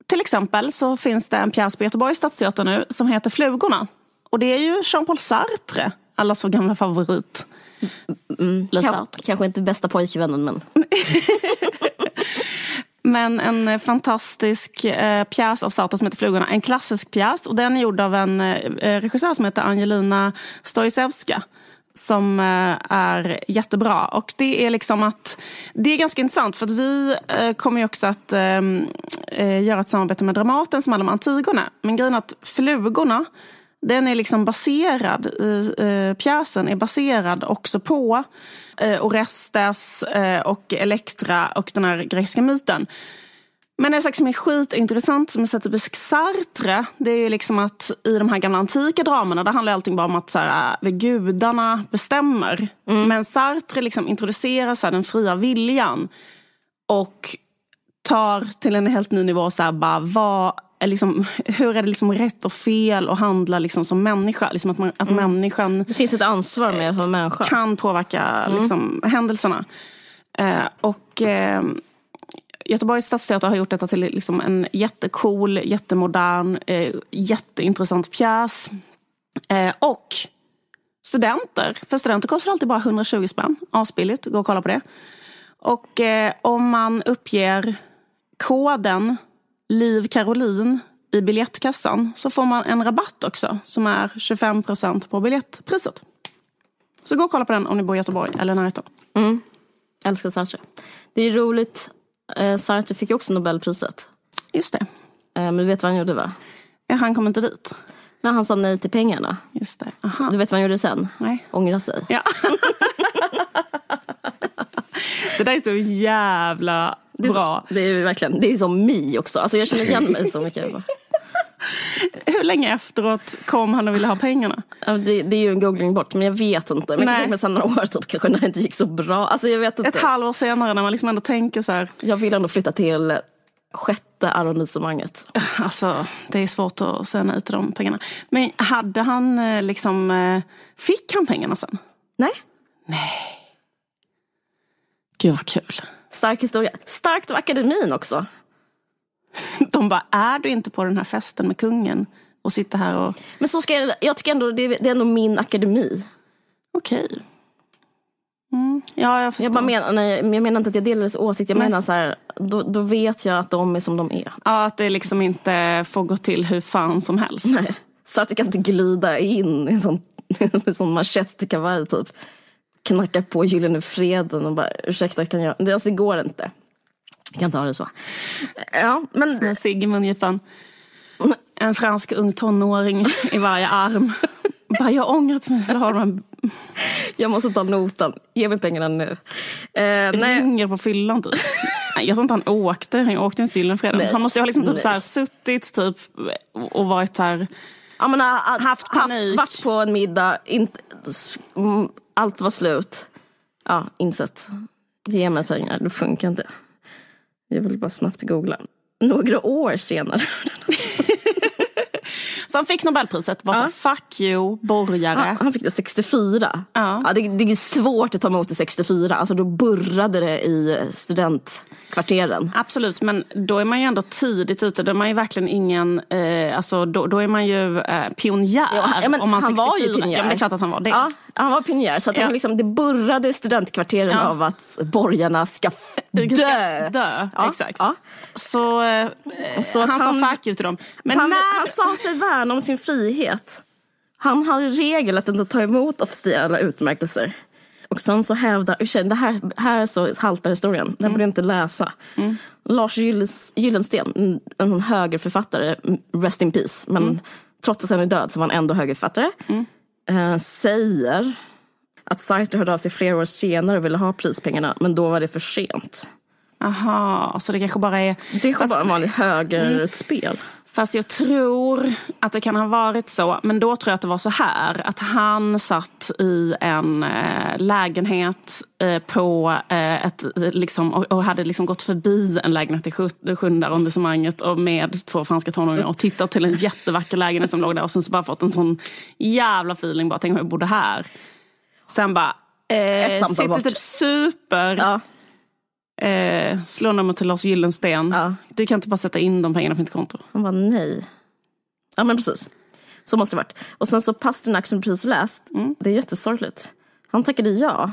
Speaker 2: Till exempel så finns det en pjäs på Göteborgs stadsteater nu som heter Flugorna. Och det är ju Jean-Paul Sartre, allas vår gamla favorit. Le
Speaker 1: Kan,
Speaker 2: Sartre.
Speaker 1: kanske inte bästa pojkvännen men.
Speaker 2: Men en eh, fantastisk eh, pjäs av Sartre som heter Flugorna. En klassisk pjäs och den är gjord av en eh, regissör som heter Angelina Stojcevska. Som eh, är jättebra. Och det är liksom att Det är ganska intressant för att vi eh, kommer ju också att eh, eh, göra ett samarbete med Dramaten som handlar om Antigone. Men grejen är att Flugorna den är liksom baserad, eh, pjäsen är baserad också på eh, Orestes eh, och Elektra och den här grekiska myten. Men en sak som är skitintressant som är så typisk Sartre, det är ju liksom att i de här gamla antika dramerna, där handlar allting bara om att så här, äh, gudarna bestämmer. Men Sartre liksom introducerar så här, den fria viljan och tar till en helt ny nivå så här, bara, vad liksom, hur är det liksom rätt och fel att handla liksom som människa? Liksom att man, att
Speaker 1: Mm.
Speaker 2: människan
Speaker 1: Det finns ett ansvar med att vara människa.
Speaker 2: kan påverka liksom, händelserna. Eh, och eh, Göteborgs stadsteater har gjort detta till liksom, en jättecool, jättemodern, eh, jätteintressant pjäs. Eh, och studenter, för studenter kostar alltid bara 120 spänn. Asbilligt, gå och kolla på det. Och eh, om man uppger koden Liv Caroline i biljettkassan så får man en rabatt också som är 25% på biljettpriset. Så gå och kolla på den om ni bor i Göteborg eller närheten.
Speaker 1: Älskar Sartre. Det är roligt. Eh, Sartre fick ju också Nobelpriset.
Speaker 2: Just det.
Speaker 1: Eh, men du vet vad han gjorde va?
Speaker 2: Ja, han kom inte dit.
Speaker 1: När han sa nej till pengarna.
Speaker 2: Just det. Aha.
Speaker 1: Du vet vad han gjorde sen?
Speaker 2: Nej.
Speaker 1: Ångra sig.
Speaker 2: Ja. det där är så jävla
Speaker 1: Det är,
Speaker 2: bra.
Speaker 1: så, det är verkligen, det är som mig också. Alltså jag känner igen mig så mycket.
Speaker 2: Hur länge efteråt kom han och ville ha pengarna?
Speaker 1: Det, det är ju en googling bort, men jag vet inte. Men jag kan
Speaker 2: Nej.
Speaker 1: tänka sen några år typ, kanske när det inte gick så bra. Alltså jag vet inte.
Speaker 2: Ett halvår senare när man liksom ändå tänker så här.
Speaker 1: Jag vill ändå flytta till sjätte arrondissemanget.
Speaker 2: Alltså, det är svårt att säga nej till de pengarna. Men hade han eh, liksom... eh, Fick han pengarna sen?
Speaker 1: Nej,
Speaker 2: Gud vad kul.
Speaker 1: stark historia. Starkt av akademin också.
Speaker 2: De bara, är du inte på den här festen med kungen? Och sitter här och...
Speaker 1: Men så ska jag, jag tycker ändå det, det är ändå min akademi.
Speaker 2: Okej. Mm, ja, jag förstår.
Speaker 1: Jag, bara menar, nej, jag menar inte att jag delar deras åsikt. Jag menar så här, då, då vet jag att de är som de är.
Speaker 2: Ja, att det liksom inte får gå till hur fan som helst.
Speaker 1: Nej. Så att jag kan inte glida in i en sån, en sån manchesterkavaj typ. Knacka på Gyllene Freden och bara ursäkta kan jag, det, alltså, det går inte. Jag kan inte ha det så. Ja, men
Speaker 2: Med Sigmund Gifan. En fransk ung tonåring i varje arm. Bara, jag har ångrat mig. Vill ha de här
Speaker 1: jag måste ta notan. Ge mig pengarna nu. Eh, nej.
Speaker 2: ringer på fyllan typ. Jag tror inte han åkte. Han åkte en Gyllenfredag.
Speaker 1: Nej.
Speaker 2: Han måste ju ha liksom typ så här suttit typ och varit här.
Speaker 1: Ja, men, ha,
Speaker 2: Haft panik.
Speaker 1: varit på en middag, inte, allt var slut. Ja, insett. Ge mig pengar, det funkar inte. Jag vill bara snabbt googla. Några år senare.
Speaker 2: Så han fick Nobelpriset. Var så
Speaker 1: Ja.
Speaker 2: fuck you, borgare.
Speaker 1: Ja, han fick det 64.
Speaker 2: Ja.
Speaker 1: det, det är svårt att ta emot det 64. Alltså då burrade det i studentkvarteren.
Speaker 2: Absolut, men då är man ju ändå tidigt ute. Då är man ju verkligen ingen, eh, alltså då, då är man ju eh, pionjär.
Speaker 1: Ja, ja, men
Speaker 2: om man
Speaker 1: han var ju
Speaker 2: 64.
Speaker 1: pionjär.
Speaker 2: Ja, men det är klart att han var det.
Speaker 1: Ja, han var pionjär. Så att
Speaker 2: Ja.
Speaker 1: han liksom, det burrade i studentkvarteren
Speaker 2: Ja.
Speaker 1: av att borgarna ska
Speaker 2: Vi ska
Speaker 1: dö.
Speaker 2: dö.
Speaker 1: Ja,
Speaker 2: Exakt.
Speaker 1: ja.
Speaker 2: Så, eh,
Speaker 1: Så
Speaker 2: han,
Speaker 1: han-
Speaker 2: sa fuck you till dem. Men
Speaker 1: han,
Speaker 2: när...
Speaker 1: han sa sig värna om sin frihet. Han har i regel att inte ta emot officiella utmärkelser. Och sen så hävdar, det här, här är så haltar historien, den borde jag inte läsa. Lars Gyllens, Gyllensten, en, högerförfattare, rest in peace, men trots att han är död så var han ändå högerförfattare, eh, säger att Sartre hörde av sig flera år senare och ville ha prispengarna, men då var det för sent.
Speaker 2: Aha, så det kanske bara är...
Speaker 1: Det är
Speaker 2: Fast-
Speaker 1: bara en vanlig högerutspel.
Speaker 2: Fast jag tror att det kan ha varit så. Men då tror jag att det var så här. Att han satt i en eh, lägenhet eh, på eh, ett, liksom, och, och hade liksom gått förbi en lägenhet i sjunde arrondissemanget och med två franska tonåringar och tittat till en jättevacker lägenhet som låg där och sen så bara fått en sån jävla feeling. Bara, tänk om jag bodde här. Sen bara... Eh, sitter
Speaker 1: bort.
Speaker 2: typ super.
Speaker 1: Ja.
Speaker 2: Eh, slår nummer till Lars Gyllensten.
Speaker 1: Ja.
Speaker 2: Du kan inte bara sätta in de pengarna på mitt konto.
Speaker 1: Han var nej. Ja men precis. Så måste det varit. Och sen så Pasternak som precis läst, det är jättesorgligt. Han tackade ja,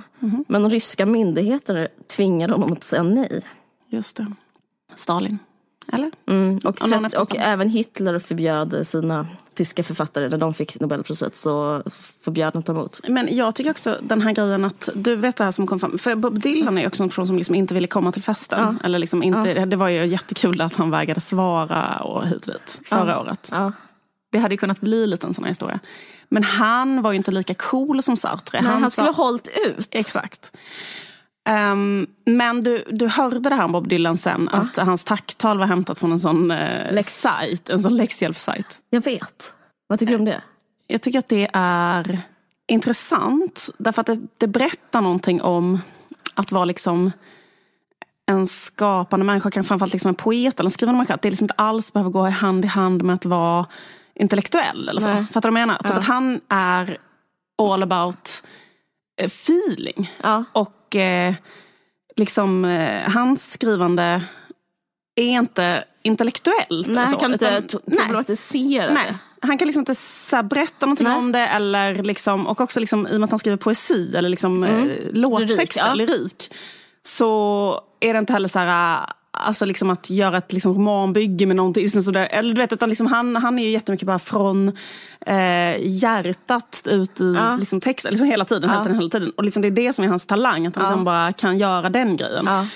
Speaker 1: men de ryska myndigheter tvingade honom att säga nej.
Speaker 2: Just det. Stalin. Eller?
Speaker 1: Mm. Och, och
Speaker 2: Stalin.
Speaker 1: även Hitler förbjöd sina tyska författare, när de fick Nobelpriset så förbjöd de att ta emot.
Speaker 2: Men jag tycker också den här grejen att, du vet det här som kom fram, för Bob Dylan är ju också en person som liksom inte ville komma till festen. Eller liksom inte, Det var ju jättekul att han vägrade svara och hit och dit förra året.
Speaker 1: Ja.
Speaker 2: Det hade ju kunnat bli lite en sån här historia. Men han var ju inte lika cool som Sartre.
Speaker 1: Nej, han
Speaker 2: sa-
Speaker 1: skulle ha hållit ut.
Speaker 2: Exakt. Ehm, men du, du hörde det här om Bob Dylan sen, att hans tacktal var hämtat från en sån uh,
Speaker 1: Lex.
Speaker 2: sajt, en sån läxhjälpssajt.
Speaker 1: Jag vet. Vad tycker du om det?
Speaker 2: Jag tycker att det är intressant. Därför att det, det berättar någonting om att vara liksom en skapande människa, kan framförallt liksom en poet eller en skrivande människa, att det liksom inte alls behöver gå hand i hand med att vara intellektuell. Eller så.
Speaker 1: Nej.
Speaker 2: Fattar du vad jag menar? Typ
Speaker 1: Ja.
Speaker 2: att han är all about eh, feeling.
Speaker 1: Ja.
Speaker 2: Och eh, liksom eh, hans skrivande är inte intellektuellt.
Speaker 1: Nej,
Speaker 2: så,
Speaker 1: han kan inte
Speaker 2: utan- nej.
Speaker 1: problematisera
Speaker 2: Nej,
Speaker 1: det.
Speaker 2: han kan liksom inte så berätta någonting
Speaker 1: Nej.
Speaker 2: om det. Eller liksom, och också liksom, i och med att han skriver poesi eller liksom, eh, låttexter,
Speaker 1: Lyrik,
Speaker 2: lyrik,
Speaker 1: ja.
Speaker 2: så är det inte heller så här, alltså liksom att göra ett liksom romanbygge med någonting. Sådär. Eller du vet, utan liksom han, han är ju jättemycket bara från eh, hjärtat ut i
Speaker 1: Ja.
Speaker 2: liksom texten, liksom hela tiden. Hela
Speaker 1: Ja.
Speaker 2: tiden, hela tiden. Och liksom det är det som är hans talang, att han
Speaker 1: Ja.
Speaker 2: liksom bara kan göra den grejen.
Speaker 1: Ja.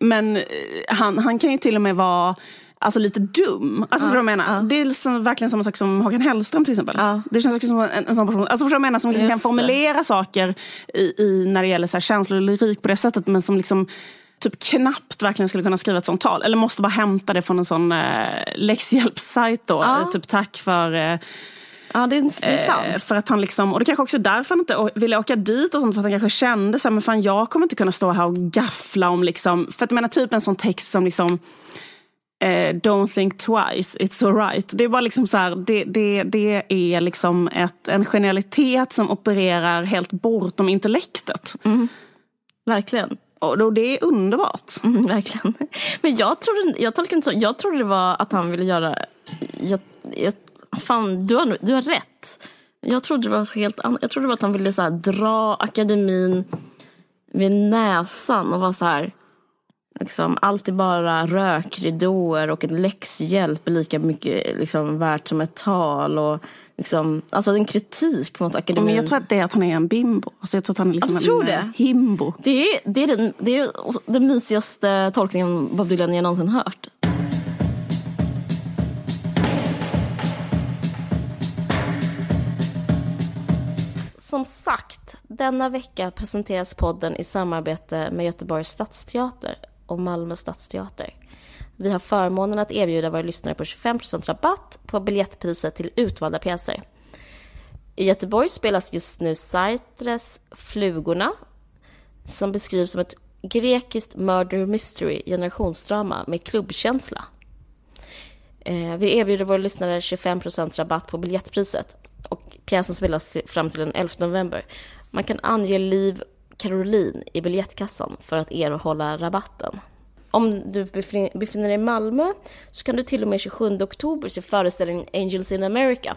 Speaker 2: Men eh, han, han kan ju till och med vara alltså, lite dum. Alltså, förstår du vad jag menar?
Speaker 1: ja.
Speaker 2: Det är liksom verkligen samma sak som Håkan Hellström till exempel.
Speaker 1: Ja.
Speaker 2: Det känns också som en, en sån person. Alltså, förstår du vad jag menar? Som liksom kan formulera saker i, i, när det gäller så här, känslor och lyrik på det sättet. Men som liksom typ knappt verkligen skulle kunna skriva ett sånt tal. Eller måste bara hämta det från en sån eh, läxhjälpssajt då.
Speaker 1: Ja.
Speaker 2: Eh, Typ tack för eh,
Speaker 1: Ja, det är, det är
Speaker 2: Eh,
Speaker 1: sant.
Speaker 2: För att han liksom, och det kanske också är därför han inte ville åka dit och sånt, för att han kanske kände så här, men fan jag kommer inte kunna stå här och gaffla om liksom, för att jag menar typ en sån text som liksom eh, Don't think twice, it's alright. Det är bara liksom så här, det, det, det är liksom ett, en genialitet som opererar helt bortom intellektet.
Speaker 1: Verkligen.
Speaker 2: Och det är underbart.
Speaker 1: Mm, verkligen. Men jag trodde, jag tolkar inte så. Jag trodde det var att han ville göra... Jag, jag, fan, du har, du har rätt. Jag trodde det var helt. Jag trodde det var att han ville så här, dra akademin vid näsan och vara så här... Liksom, allt är bara rökridåer och en läxhjälp är lika mycket liksom, värt som ett tal. Och, liksom, alltså en kritik mot akademin.
Speaker 2: Men jag tror att det är att han är en bimbo. Alltså jag tror att han är liksom
Speaker 1: Jag tror
Speaker 2: en
Speaker 1: det.
Speaker 2: eh, himbo.
Speaker 1: Det är, det, är den, det är den mysigaste tolkningen Bob Dylan jag någonsin hört. Som sagt, denna vecka presenteras podden i samarbete med Göteborgs stadsteater och Malmö stadsteater. Vi har förmånen att erbjuda våra lyssnare på 25% rabatt på biljettpriset till utvalda pjäser. I Göteborg spelas just nu Sartres Flugorna som beskrivs som ett grekiskt murder mystery generationsdrama med klubbkänsla. Eh, vi erbjuder våra lyssnare 25% rabatt på biljettpriset och pjäsen spelas fram till den 11 november. Man kan ange Liv Caroline i biljettkassan för att erhålla rabatten. Om du befinner dig i Malmö så kan du till och med 27 oktober se föreställningen Angels in America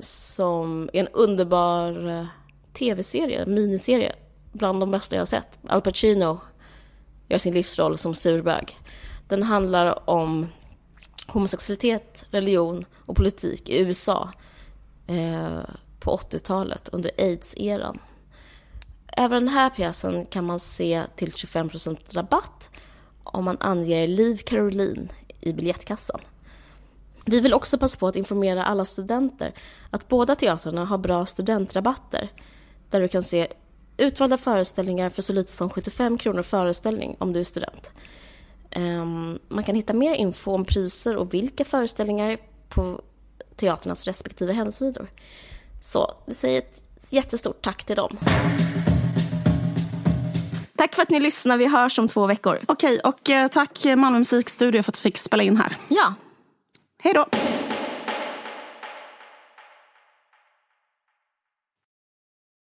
Speaker 1: som är en underbar eh, tv-serie, miniserie, bland de bästa jag har sett. Al Pacino gör sin livsroll som surbög. Den handlar om homosexualitet, religion och politik i USA eh, på 80-talet under aids-eran. Även den här pjäsen kan man se till 25% rabatt om man anger Liv Caroline i biljettkassan. Vi vill också passa på att informera alla studenter att båda teatrarna har bra studentrabatter där du kan se utvalda föreställningar för så lite som 75 kronor föreställning om du är student. Ehm, man kan hitta mer info om priser och vilka föreställningar på teaternas respektive hemsidor. Så vi säger ett jättestort tack till dem. Tack för att ni lyssnar. Vi hörs om två veckor.
Speaker 2: Okej, och eh, tack Malmö musikstudio för att jag fick spela in här.
Speaker 1: Ja,
Speaker 2: Hej då!